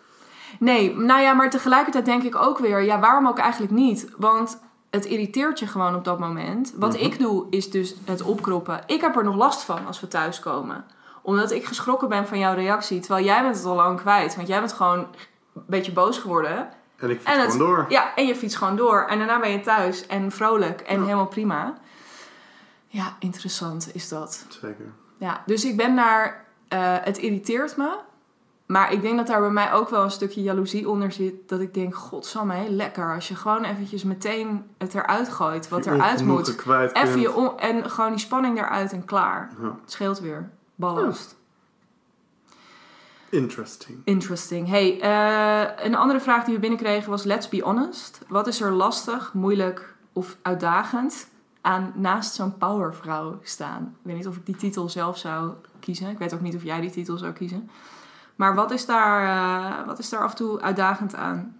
Nee, nou ja, maar tegelijkertijd denk ik ook weer... Ja, waarom ook eigenlijk niet? Want... Het irriteert je gewoon op dat moment. Wat Mhm. ik doe, is dus het opkroppen. Ik heb er nog last van als we thuiskomen. Omdat ik geschrokken ben van jouw reactie. Terwijl jij bent het al lang kwijt. Want jij bent gewoon een beetje boos geworden. En ik fiets En het- gewoon door. Ja, en je fietst gewoon door. En daarna ben je thuis en vrolijk en Ja. helemaal prima. Ja, interessant is dat. Zeker. Ja, dus ik ben daar... eh, het irriteert me. Maar ik denk dat daar bij mij ook wel een stukje jaloezie onder zit. Dat ik denk, godsamme, lekker. Als je gewoon eventjes meteen het eruit gooit. Wat eruit moet. Even je on- en gewoon die spanning eruit en klaar. Ja. Het scheelt weer. Ballast. Interesting. Interesting. Hey, eh, een andere vraag die we binnenkregen was: Let's be honest. Wat is er lastig, moeilijk of uitdagend aan naast zo'n powervrouw staan? Ik weet niet of ik die titel zelf zou kiezen. Ik weet ook niet of jij die titel zou kiezen. Maar wat is daar, eh, wat is daar af en toe uitdagend aan?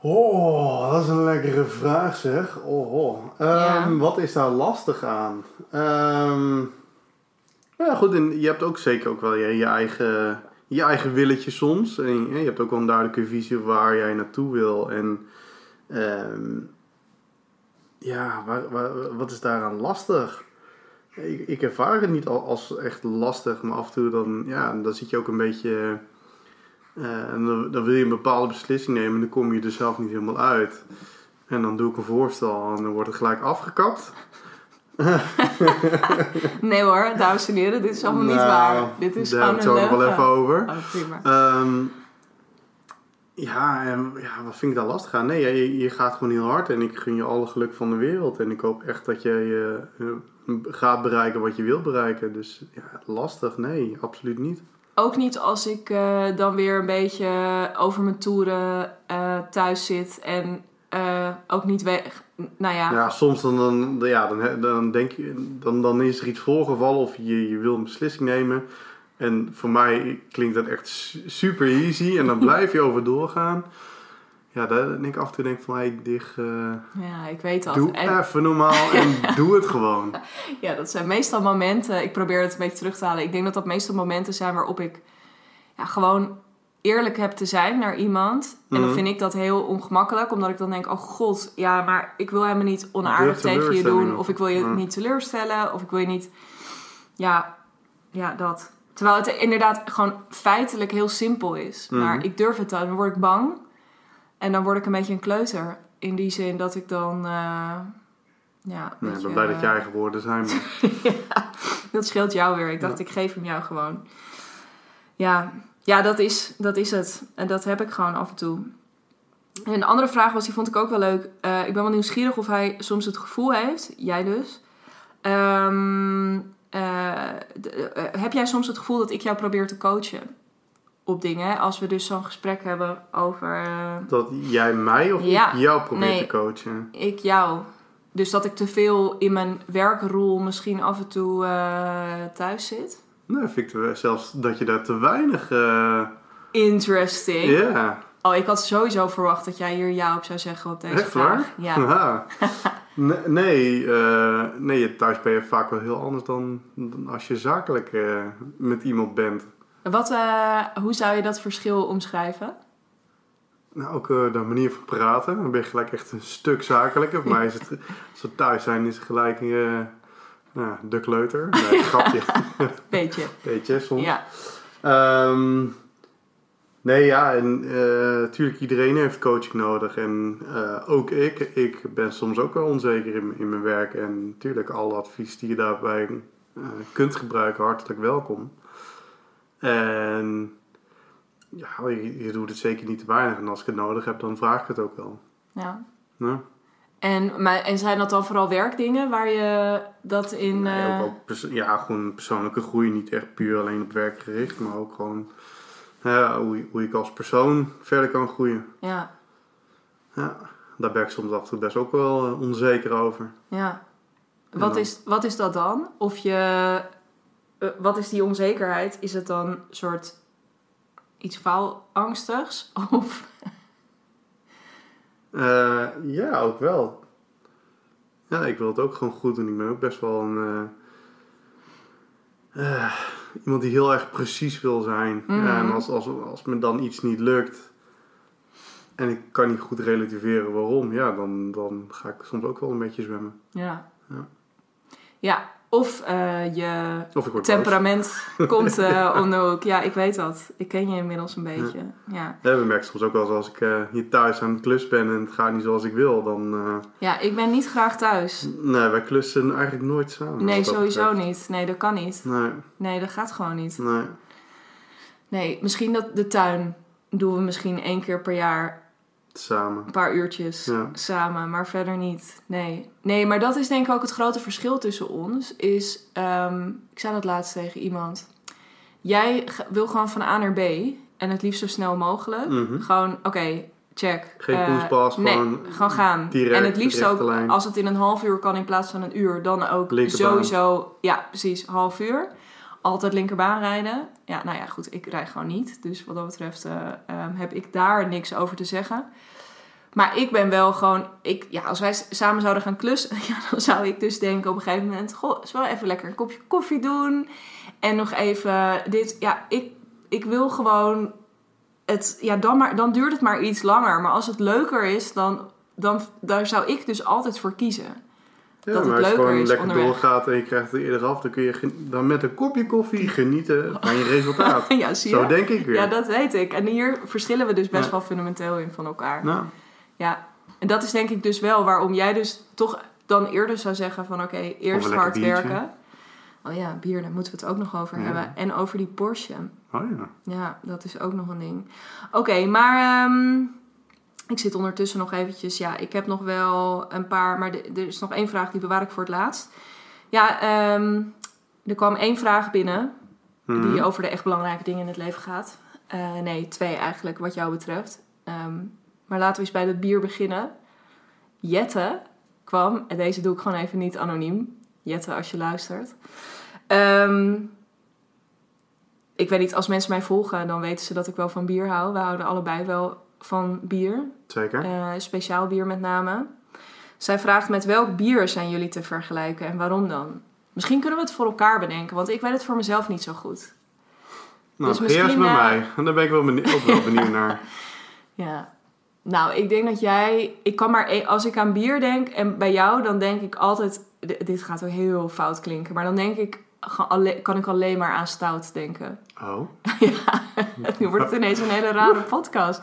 Oh, dat is een lekkere vraag zeg. Oh, oh. Ehm, Ja. Wat is daar lastig aan? Ehm, ja, goed, en je hebt ook zeker ook wel je, je, eigen, je eigen willetje soms. En je, je hebt ook wel een duidelijke visie waar jij naartoe wil. En ehm, ja, waar, waar- wat is daaraan lastig? Ik, ik ervaar het niet al als echt lastig, maar af en toe dan, ja, dan zit je ook een beetje... eh, en dan, dan wil je een bepaalde beslissing nemen en dan kom je er zelf niet helemaal uit. En dan doe ik een voorstel en dan wordt het gelijk afgekapt. <laughs> Nee hoor, dames en heren, dit is allemaal niet Nou, waar. Dit is Daar hebben we het zo nog wel even over. Oh, prima. Ehm, ja, en, ja, wat vind ik daar lastig aan? Nee, je, je gaat gewoon heel hard en ik gun je alle geluk van de wereld. En ik hoop echt dat je eh, gaat bereiken wat je wilt bereiken. Dus ja, lastig? Nee, absoluut niet. Ook niet als ik eh, dan weer een beetje over mijn toeren eh, thuis zit en ook niet weg. Nou ja, Ja, soms dan, dan, ja, dan, dan denk je, dan, dan is er iets voorgevallen of je, je wil een beslissing nemen. En voor mij klinkt dat echt su- super easy en dan blijf je over doorgaan. Ja, daar denk ik af en toe denk ik van, hey, dich, eh, ja, ik weet dat. doe En, even normaal <laughs> en doe het gewoon. ja, dat zijn meestal momenten. Ik probeer het een beetje terug te halen. Ik denk dat dat meestal momenten zijn waarop ik ja, gewoon eerlijk heb te zijn naar iemand. En dan Mhm. vind ik dat heel ongemakkelijk, omdat ik dan denk: oh god, ja, maar ik wil helemaal niet onaardig tegen je doen. of- Of ik wil je Ja. niet teleurstellen. Of ik wil je niet. Ja, ja, dat. Terwijl het inderdaad gewoon feitelijk heel simpel is. Mhm. Maar ik durf het dan. Dan word ik bang. En dan word ik een beetje een kleuter. In die zin dat ik dan. eh, ja, ik ben blij dat je eigen woorden zijn. Maar dat scheelt jou weer. Ik dacht, ik geef hem jou gewoon. Ja, ja dat, is, dat is het. En dat heb ik gewoon af en toe. En een andere vraag was, die vond ik ook wel leuk. Eh, ik ben wel nieuwsgierig of hij soms het gevoel heeft, jij dus. Ehm, eh, eh, heb jij soms het gevoel dat ik jou probeer te coachen op dingen? Als we dus zo'n gesprek hebben over eh, dat jij mij of Ja, ik jou probeer nee. te coachen. ik jou. Dus dat ik te veel in mijn werkrol misschien af en toe thuis zit. Nee, vind ik zelfs dat je daar te weinig... Interesting. Ja, Oh, ik had sowieso verwacht dat jij hier ja op zou zeggen op deze Echt vraag. waar? Ja. <laughs> Nee, nee, eh, nee, thuis ben je vaak wel heel anders dan, dan als je zakelijk eh, met iemand bent. Wat, eh, hoe zou je dat verschil omschrijven? Nou, ook de manier van praten. Dan ben je gelijk echt een stuk zakelijker. Voor mij is het, <laughs> als we thuis zijn, is het gelijk nou, de kleuter. <laughs> Nee, grapje. <laughs> Beetje. Beetje soms. Ja. Ehm, nee, ja, en natuurlijk iedereen heeft coaching nodig. En eh, ook ik. Ik ben soms ook wel onzeker in, in mijn werk. En natuurlijk, alle advies die je daarbij eh, kunt gebruiken, hartelijk welkom. En ja, je, je doet het zeker niet te weinig. En als ik het nodig heb, dan vraag ik het ook wel. ja. Ja. En, maar, en zijn dat dan vooral werkdingen waar je dat in... Nee, eh, ook ja, gewoon persoonlijke groei. Niet echt puur alleen op werk gericht, maar ook gewoon ja, hoe, je- hoe ik als persoon verder kan groeien. ja, Ja, daar ben ik soms af en toe best ook wel eh, onzeker over. ja. Wat is, wat is dat dan? Of je... eh, wat is die onzekerheid? Is het dan een soort iets faalangstigs? <laughs> Of... Eh, ja, ook wel. Ja, ik wil het ook gewoon goed doen. Ik ben ook best wel een... iemand die heel erg precies wil zijn. Mhm. Ja, en als, als, als me dan iets niet lukt... En ik kan niet goed relativeren waarom. Ja, dan, dan ga ik soms ook wel een beetje zwemmen. Ja. Ja. Ja, of eh, je Of boos. temperament <laughs> komt eh om de hoek. Ja, ik weet dat. Ik ken je inmiddels een beetje. Ja, Ja, we merken soms ook wel eens als ik eh, hier thuis aan het klus ben en het gaat niet zoals ik wil, dan... ja ik ben niet graag thuis. nee, wij klussen eigenlijk nooit samen. Nee, sowieso betreft. niet. Nee, dat kan niet. Nee, Nee, dat gaat gewoon niet. nee. Nee, misschien dat de tuin doen we misschien één keer per jaar Samen. een paar uurtjes Ja. samen, maar verder niet. Nee. Nee, maar dat is denk ik ook het grote verschil tussen ons. Is, ehm, ik zei dat laatst tegen iemand. Jij wil gewoon van A naar B en het liefst zo snel mogelijk. Mhm. Gewoon, oké, check. Geen poespas, nee, gewoon gewoon gaan. direct, en het liefst ook, lijn. als het in een half uur kan in plaats van een uur, dan ook Linkerbaan. sowieso, ja, precies, half uur. Altijd linkerbaan rijden. Ja, nou ja, goed, ik rijd gewoon niet. Dus wat dat betreft eh, ehm, heb ik daar niks over te zeggen. Maar ik ben wel gewoon, ik, ja, als wij samen zouden gaan klussen, <laughs> ja, dan zou ik dus denken op een gegeven moment, goh, is wel even lekker een kopje koffie doen. En nog even dit, ja, ik, ik wil gewoon het, ja, dan, maar, dan duurt het maar iets langer. Maar als het leuker is, dan, dan daar zou ik dus altijd voor kiezen. Ja, dat het maar als je leuker gewoon is lekker onderweg. doorgaat en je krijgt het eerder af, dan kun je dan met een kopje koffie <laughs> genieten van je resultaat. <laughs> ja, zie je? Zo denk ik weer. Ja, dat weet ik. En hier verschillen we dus best Ja. wel fundamenteel in van elkaar. Nou, Ja, en dat is denk ik dus wel waarom jij dus toch dan eerder zou zeggen van oké, eerst hard biertje. werken. Oh ja, bier, daar moeten we het ook nog over Ja. hebben. En over die Porsche. oh ja. Ja, dat is ook nog een ding. Oké, maar ehm, ik zit ondertussen nog eventjes. Ja, ik heb nog wel een paar, maar de- er is nog één vraag die bewaar ik voor het laatst. Ja, ehm, er kwam één vraag binnen Mhm. die over de echt belangrijke dingen in het leven gaat. Eh, nee, twee eigenlijk, wat jou betreft. Ehm, maar laten we eens bij het bier beginnen. Jette kwam, en deze doe ik gewoon even niet anoniem. Jette, als je luistert. Ehm, ik weet niet, als mensen mij volgen, dan weten ze dat ik wel van bier hou. We houden allebei wel van bier. Zeker. Eh, speciaal bier met name. Zij vraagt met welk bier zijn jullie te vergelijken en waarom dan? Misschien kunnen we het voor elkaar bedenken, want ik weet het voor mezelf niet zo goed. nou, dus misschien, met eh, mij. En daar ben ik wel benieuwd, ook wel benieuwd naar. <laughs> Ja. Nou, ik denk dat jij... Ik kan maar... e- Als ik aan bier denk en bij jou, dan denk ik altijd... Dit gaat ook heel fout klinken, maar dan denk ik... Kan ik alleen maar aan stout denken. Oh, <laughs> ja, <laughs> nu wordt het ineens een hele rare podcast.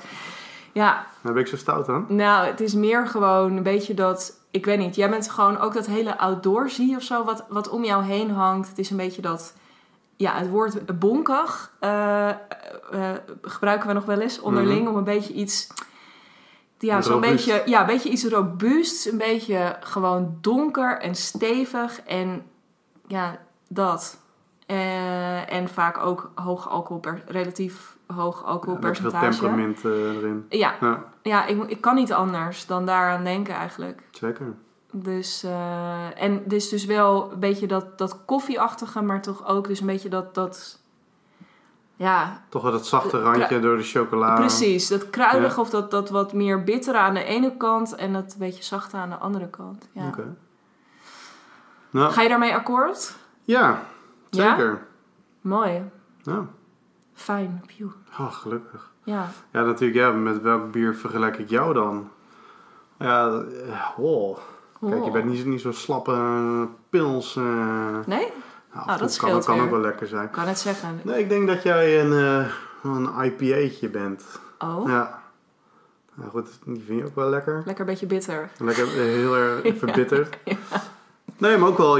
Ja, daar ben ik zo stout aan. Nou, het is meer gewoon een beetje dat... Ik weet niet, jij bent gewoon ook dat hele outdoorsy of zo... Wat, wat om jou heen hangt. Het is een beetje dat... Ja, het woord bonkig eh, eh, eh, gebruiken we nog wel eens onderling... Mhm. om een beetje iets... Ja, zo'n Robuust. beetje, ja, een beetje iets robuusts. Een beetje gewoon donker en stevig. En ja, dat. En vaak ook hoog alcohol, relatief hoog Ja, veel alcoholpercentage. temperament eh, erin. ja, Ja, ja, ik, ik kan niet anders dan daaraan denken eigenlijk. zeker. Dus, eh, en is dus wel een beetje dat, dat koffieachtige, maar toch ook dus een beetje dat, dat Ja, Toch wel dat zachte De- randje door de chocola. precies. Dat kruidige of dat, dat wat meer bittere aan de ene kant en dat beetje zachte aan de andere kant. Ja. Oké. Nou, Ga je daarmee akkoord? ja, Ja? zeker. Mooi. Ja. Fijn. Pjoe. Oh, gelukkig. Ja. Ja, natuurlijk. Ja, met welk bier vergelijk ik jou dan? Ja, eh, oh. Kijk, je Oh. bent niet, niet zo'n slappe eh, pils. eh. Nee? Nou, dat kan, ook wel lekker zijn. Ik kan het zeggen. Nee, ik denk dat jij een, eh een IPA'tje bent. Oh, Ja. Nou goed, die vind je ook wel lekker. lekker een beetje bitter. Lekker heel erg <laughs> Ja. verbitterd. Nee, maar ook wel,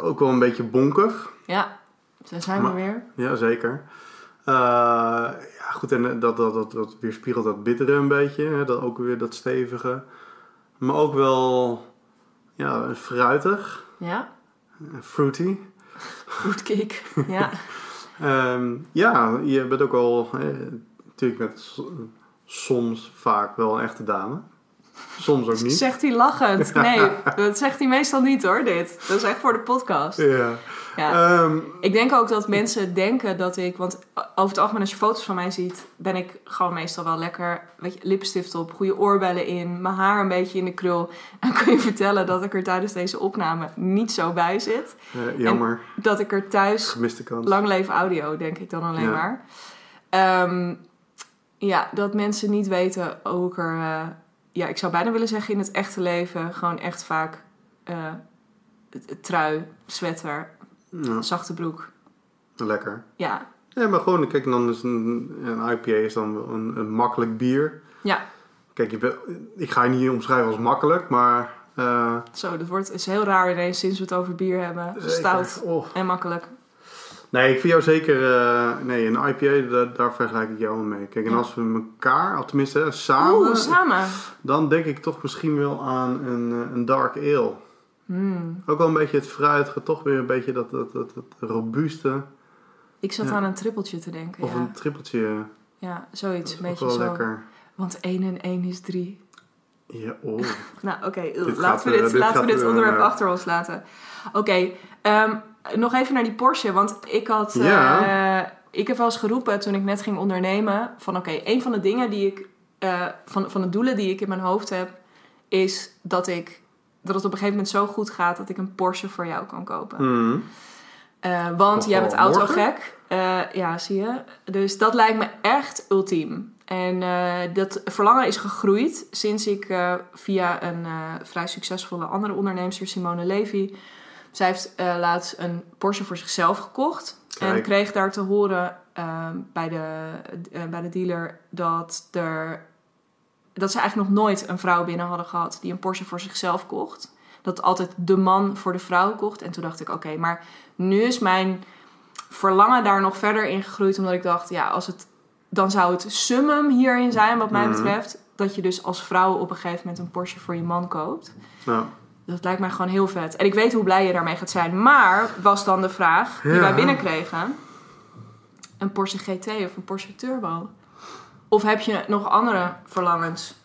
ook wel een beetje bonkig. Ja, daar zijn we Maar- weer. Ja, zeker. Eh, ja, goed, en eh, dat, dat, dat, dat weerspiegelt dat bittere een beetje. Hè? Dat, ook weer dat stevige. Maar ook wel ja, fruitig. Ja, eh, Fruity. fruitcake. <laughs> ja. Ehm, ja, je bent ook al eh, natuurlijk met soms vaak wel een echte dame. Soms ook niet. Zegt hij lachend. Nee, dat zegt hij meestal niet hoor, dit. Dat is echt voor de podcast. Ja. Ja. Ehm, Ik denk ook dat mensen denken dat ik... Want over het algemeen als je foto's van mij ziet... ben ik gewoon meestal wel lekker... Weet je, lipstift op, goede oorbellen in... mijn haar een beetje in de krul. <laughs> En kan je vertellen dat ik er tijdens deze opname niet zo bij zit. eh, jammer, Dat ik er thuis gemiste kans. Lang leven audio, denk ik dan alleen Ja. maar. Ehm, ja, dat mensen niet weten hoe ik er... eh, ja, ik zou bijna willen zeggen in het echte leven... gewoon echt vaak eh, trui, sweater, Ja, zachte broek. lekker. Ja, Ja, maar gewoon, kijk, dan is een, een IPA is dan een, een makkelijk bier. ja. Kijk, je ik ga je niet omschrijven als makkelijk, maar... eh, Zo, dat wordt, is heel raar ineens sinds we het over bier hebben. Stout Oh. en makkelijk. Nee, ik vind jou zeker... eh, nee, een IPA, daar, daar vergelijk ik jou mee. Kijk, en Ja. als we elkaar, of tenminste hè, samen... Oeh, samen. <laughs> Dan denk ik toch misschien wel aan een, eh, een dark ale. Hmm. Ook wel een beetje het fruitige, toch weer een beetje dat, dat, dat, dat robuuste. Ik zat Ja. aan een trippeltje te denken. Of ja. een trippeltje. ja, zoiets. Een beetje ook wel zo. lekker. Want 1 en 1 is 3. Ja, oh. <laughs> Nou, oké. Laten we eh, dit, dit laten we dit eh, onderwerp achter ons laten. Oké, ehm, nog even naar die Porsche. Want ik had... eh, ik heb wel eens geroepen toen ik net ging ondernemen... van oké, een van de dingen die ik... eh, van, van de doelen die ik in mijn hoofd heb... is dat ik... dat het op een gegeven moment zo goed gaat... dat ik een Porsche voor jou kan kopen. Hmm. Eh, want jij bent autogek. ja, zie je. Dus dat lijkt me echt ultiem. En dat verlangen is gegroeid sinds ik via een vrij succesvolle andere onderneemster, Simone Levy... Zij heeft eh, laatst een Porsche voor zichzelf gekocht. En kreeg daar te horen eh, bij, de, eh, bij de dealer dat er... Dat ze eigenlijk nog nooit een vrouw binnen hadden gehad die een Porsche voor zichzelf kocht. Dat altijd de man voor de vrouw kocht. En toen dacht ik, oké, maar nu is mijn verlangen daar nog verder in gegroeid. Omdat ik dacht, ja, als het, dan zou het summum hierin zijn, wat mij Mhm. betreft. Dat je dus als vrouw op een gegeven moment een Porsche voor je man koopt. Dat lijkt mij gewoon heel vet. En ik weet hoe blij je daarmee gaat zijn. Maar was dan de vraag die Ja. wij binnenkregen: een Porsche GT of een Porsche Turbo? Of heb je nog andere verlangens?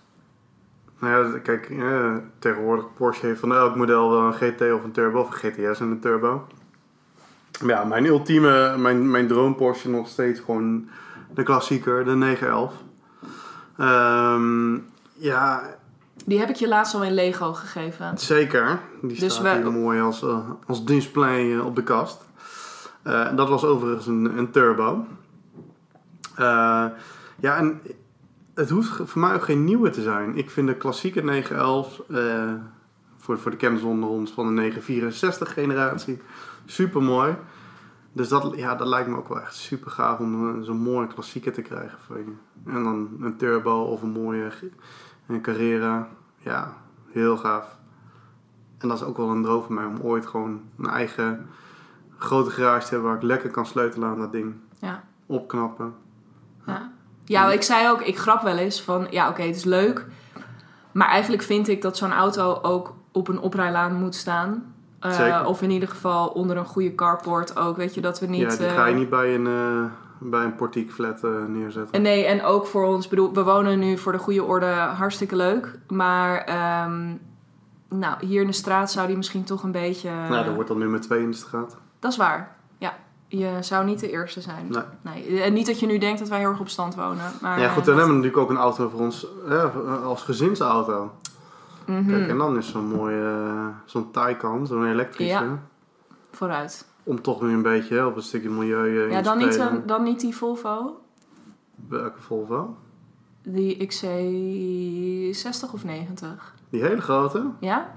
nou ja, kijk, eh, tegenwoordig Porsche heeft van elk model wel een GT of een turbo, of een GTS en een turbo. Maar ja, mijn ultieme, mijn, mijn droom Porsche nog steeds gewoon de klassieker, de 911. Ehm, ja, Die heb ik je laatst al in Lego gegeven. Zeker. Die Dus staat we- hier mooi als, eh, als display eh, op de kast. Eh, dat was overigens een, een turbo. Ja, en het hoeft voor mij ook geen nieuwe te zijn. Ik vind de klassieke 911, eh, voor, voor de kennis onder ons van de 964 generatie, super mooi. Dus dat, ja, dat lijkt me ook wel echt super gaaf om zo'n mooie klassieker te krijgen voor je. En dan een turbo of een mooie Een Carrera. Ja, heel gaaf. En dat is ook wel een droom van mij om ooit gewoon een eigen grote garage te hebben waar ik lekker kan sleutelen aan dat ding. Ja. Opknappen. Ja. ja, ik zei ook, ik grap wel eens van, ja oké, het is leuk. Maar eigenlijk vind ik dat zo'n auto ook op een oprijlaan moet staan. Eh, of in ieder geval onder een goede carport ook, weet je, dat we niet... ja, die eh, ga je niet bij een, eh bij een portiek flat eh, neerzetten. En nee, en ook voor ons, bedoel, we wonen nu voor de goede orde hartstikke leuk. Maar ehm, nou, hier in de straat zou die misschien toch een beetje... nou, er wordt dan nummer 2 in de straat. Dat is waar, ja. Je zou niet de eerste zijn. Nee. Nee. En niet dat je nu denkt dat wij heel erg op stand wonen. Maar, ja, goed, eh, dan hebben we natuurlijk ook een auto voor ons ja, als gezinsauto. mhm. Kijk, en dan is zo'n mooie, eh, zo'n Taycan, zo'n elektrische. Ja. Vooruit. Om toch weer een beetje hè, op een stukje milieu eh, Ja, in dan te niet, een- dan niet die Volvo. Welke Volvo? Die XC60 of 90. Die hele grote? Ja?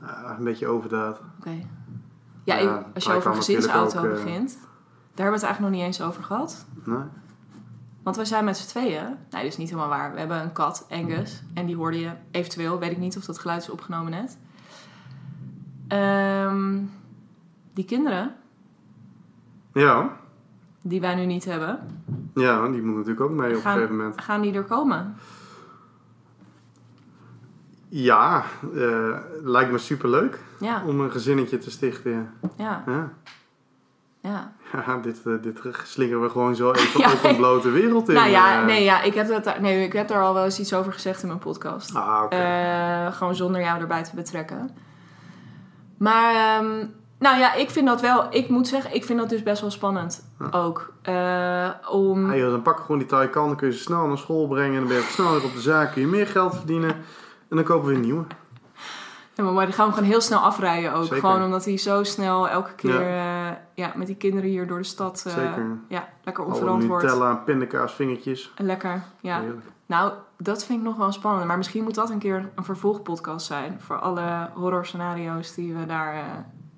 Ja, een beetje overdaad. Oké. Ja, Ja, ik- als je over een gezinsauto ook, eh, begint. Daar hebben we het eigenlijk nog niet eens over gehad. Nee. Want wij zijn met z'n tweeën. Nee, dat is niet helemaal waar. We hebben een kat, Angus. En die hoorde je eventueel. Weet ik niet of dat geluid is opgenomen net. Ehm, die kinderen, Ja, die wij nu niet hebben, ja, die moet natuurlijk ook mee op een gegeven moment. gaan die er komen? Ja, eh, lijkt me superleuk Ja, om een gezinnetje te stichten. ja, Ja, ja. <laughs> ja dit, eh, dit slingeren we gewoon zo even <laughs> Ja. op een blote wereld in. Nou ja, eh. nee, ja ik, heb dat, daar- nee, ik heb daar al wel eens iets over gezegd in mijn podcast. Ah, oké. Eh, gewoon zonder jou erbij te betrekken. Maar, ehm, nou ja, ik vind dat wel... Ik moet zeggen, ik vind dat dus best wel spannend Ja. ook. Eh, om... Ah, joh, dan pak je gewoon die Taycan, dan kun je ze snel naar school brengen. En dan ben je ook snel weer op de zaak, kun je meer geld verdienen. En dan kopen we een nieuwe. Ja, maar die gaan we gewoon heel snel afrijden ook. Zeker. Gewoon omdat hij zo snel elke keer ja. ja, met die kinderen hier door de stad eh, Zeker. ja, lekker onverantwoord. Nutella, pindakaas, vingertjes. Lekker, ja. Heerlijk. Nou, dat vind ik nog wel spannend. Maar misschien moet dat een keer een vervolgpodcast zijn. Voor alle horrorscenario's die we daar...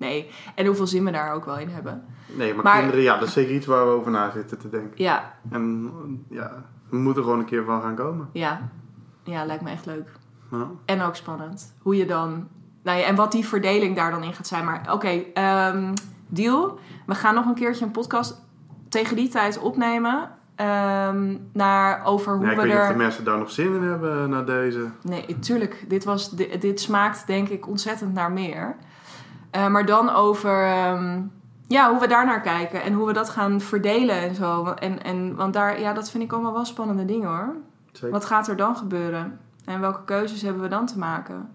nee, en hoeveel zin we daar ook wel in hebben. Nee, maar, Maar- kinderen, ja, dat is zeker iets waar we over na zitten te denken. Ja, En ja, we moeten er gewoon een keer van gaan komen. ja. Ja, lijkt me echt leuk. Ja. En ook spannend. Hoe je dan... Nou ja, en wat die verdeling daar dan in gaat zijn. Maar oké, ehm, deal. We gaan nog een keertje een podcast tegen die tijd opnemen. ehm, naar over hoe Ja, ik we weet of de mensen daar nog zin in hebben na deze. Nee, tuurlijk. Dit, was, dit, dit smaakt denk ik ontzettend naar meer. Eh, maar dan over... ehm, ja, hoe we daar naar kijken. En hoe we dat gaan verdelen en zo. En, en, want daar, ja, dat vind ik allemaal wel spannende dingen hoor. Zeker. Wat gaat er dan gebeuren? En welke keuzes hebben we dan te maken?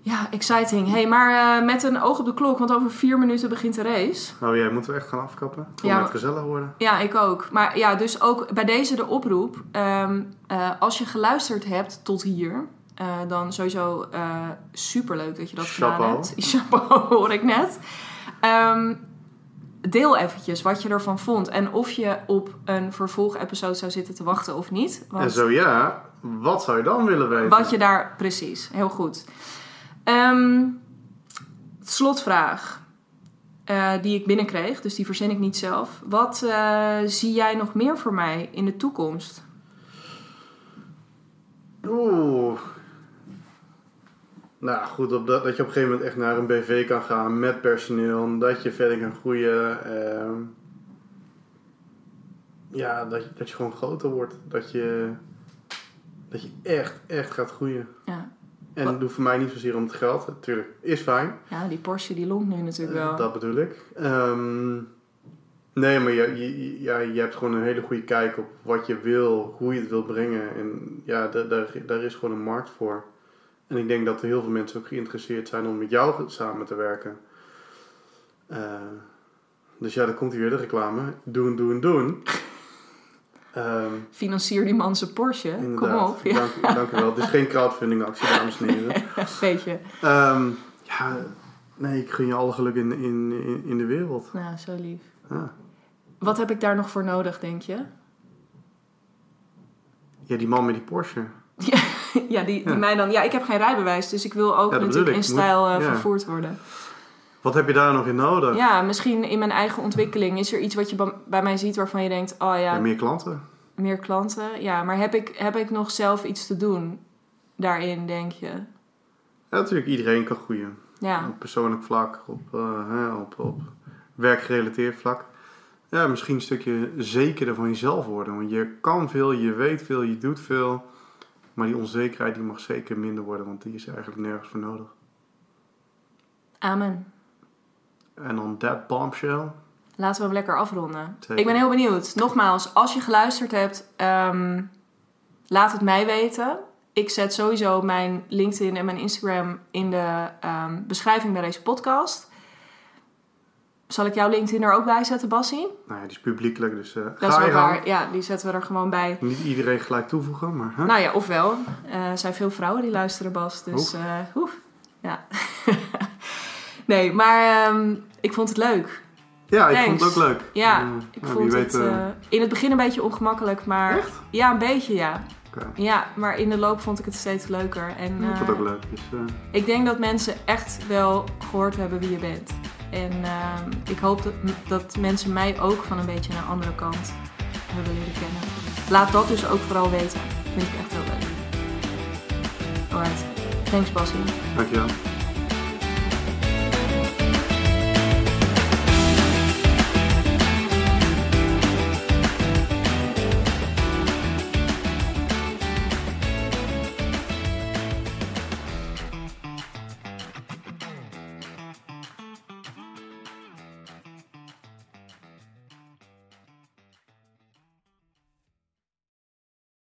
Ja, exciting. hey, maar eh, met een oog op de klok, want over vier minuten begint de race. Oh ja, moeten we echt gaan afkappen? Het Ja, maar- gezellig worden. Ja, ik ook. Maar ja, dus ook bij deze de oproep. ehm, eh, als je geluisterd hebt tot hier, eh, dan sowieso eh superleuk dat je dat gedaan hebt. <laughs> Chapeau, hoor ik net. Ehm, deel eventjes wat je ervan vond. En of je op een vervolgepisode zou zitten te wachten of niet. Want En zo ja, wat zou je dan willen weten? Wat je daar precies, heel goed. Ehm, slotvraag eh, die ik binnenkreeg, dus die verzin ik niet zelf. Wat zie jij nog meer voor mij in de toekomst? Oeh. Nou goed, op dat, dat je op een gegeven moment echt naar een BV kan gaan met personeel. Dat je verder kan groeien. ehm. ja, dat, je- dat je gewoon groter wordt. Dat je, dat je echt, echt gaat groeien. Ja, En dat doet voor mij niet zozeer om het geld. Natuurlijk, is fijn. ja die Porsche die longt nu natuurlijk wel. Eh, Dat bedoel ik. Ehm, nee, maar je, je, ja, je hebt gewoon een hele goede kijk op wat je wil, hoe je het wil brengen. En ja, daar, daar is gewoon een markt voor. En ik denk dat er heel veel mensen ook geïnteresseerd zijn om met jou samen te werken. Eh, dus ja, dan komt hier weer de reclame. Doen, doen, doen. <laughs> Ehm, Financier die man zijn Porsche. inderdaad. Kom op. Ja, Dank, dank u wel. Het is geen crowdfunding actie, dames en heren. <laughs> weet je. Ehm, ja, nee, ik gun je alle geluk in, in, in, in de wereld. Nou, zo lief. Ja. Wat heb ik daar nog voor nodig, denk je? ja, die man met die Porsche. ja, <laughs> die, die Ja. mij dan... Ja, ik heb geen rijbewijs, dus ik wil ook Ja, natuurlijk in. Moet- stijl eh, ja. vervoerd worden. Wat heb je daar nog in nodig? Ja, misschien in mijn eigen ontwikkeling. Is er iets wat je bij mij ziet waarvan je denkt... Oh ja, Ja, meer klanten. meer klanten. Ja, maar heb ik, heb ik nog zelf iets te doen daarin, denk je? Ja, natuurlijk, iedereen kan groeien. Ja, Op persoonlijk vlak, op, eh, hè, op, op werkgerelateerd vlak. Ja, misschien een stukje zekerder van jezelf worden. Want je kan veel, je weet veel, je doet veel. Maar die onzekerheid die mag zeker minder worden, want die is eigenlijk nergens voor nodig. amen. En dan that bombshell. Laten we hem lekker afronden. Zeker. Ik ben heel benieuwd. Nogmaals, als je geluisterd hebt, ehm, laat het mij weten. Ik zet sowieso mijn LinkedIn en mijn Instagram in de ehm, beschrijving bij deze podcast. Zal ik jouw LinkedIn er ook bij zetten, Bassie? Nou ja, die is publiekelijk, dus uh, Dat ga is wel waar. Ja, die zetten we er gewoon bij. Niet iedereen gelijk toevoegen, maar... Huh? Nou ja, ofwel. Eh, Er zijn veel vrouwen die luisteren, Bas. Dus, eh oef. Ja. <laughs> nee, maar ehm, ik vond het leuk. ja, ik vond het ook leuk. Ja, Eh, ik nou, vond het weet, eh, eh, in het begin een beetje ongemakkelijk, maar... Echt? Ja, een beetje, ja. Ja, maar in de loop vond ik het steeds leuker. En Ik vond het eh, ook leuk. Dus, eh, ik denk dat mensen echt wel gehoord hebben wie je bent. En ehm, ik hoop dat, dat mensen mij ook van een beetje een andere kant hebben leren kennen. Laat dat dus ook vooral weten. Vind ik echt heel leuk. Alright. Thanks, Bassie. dankjewel.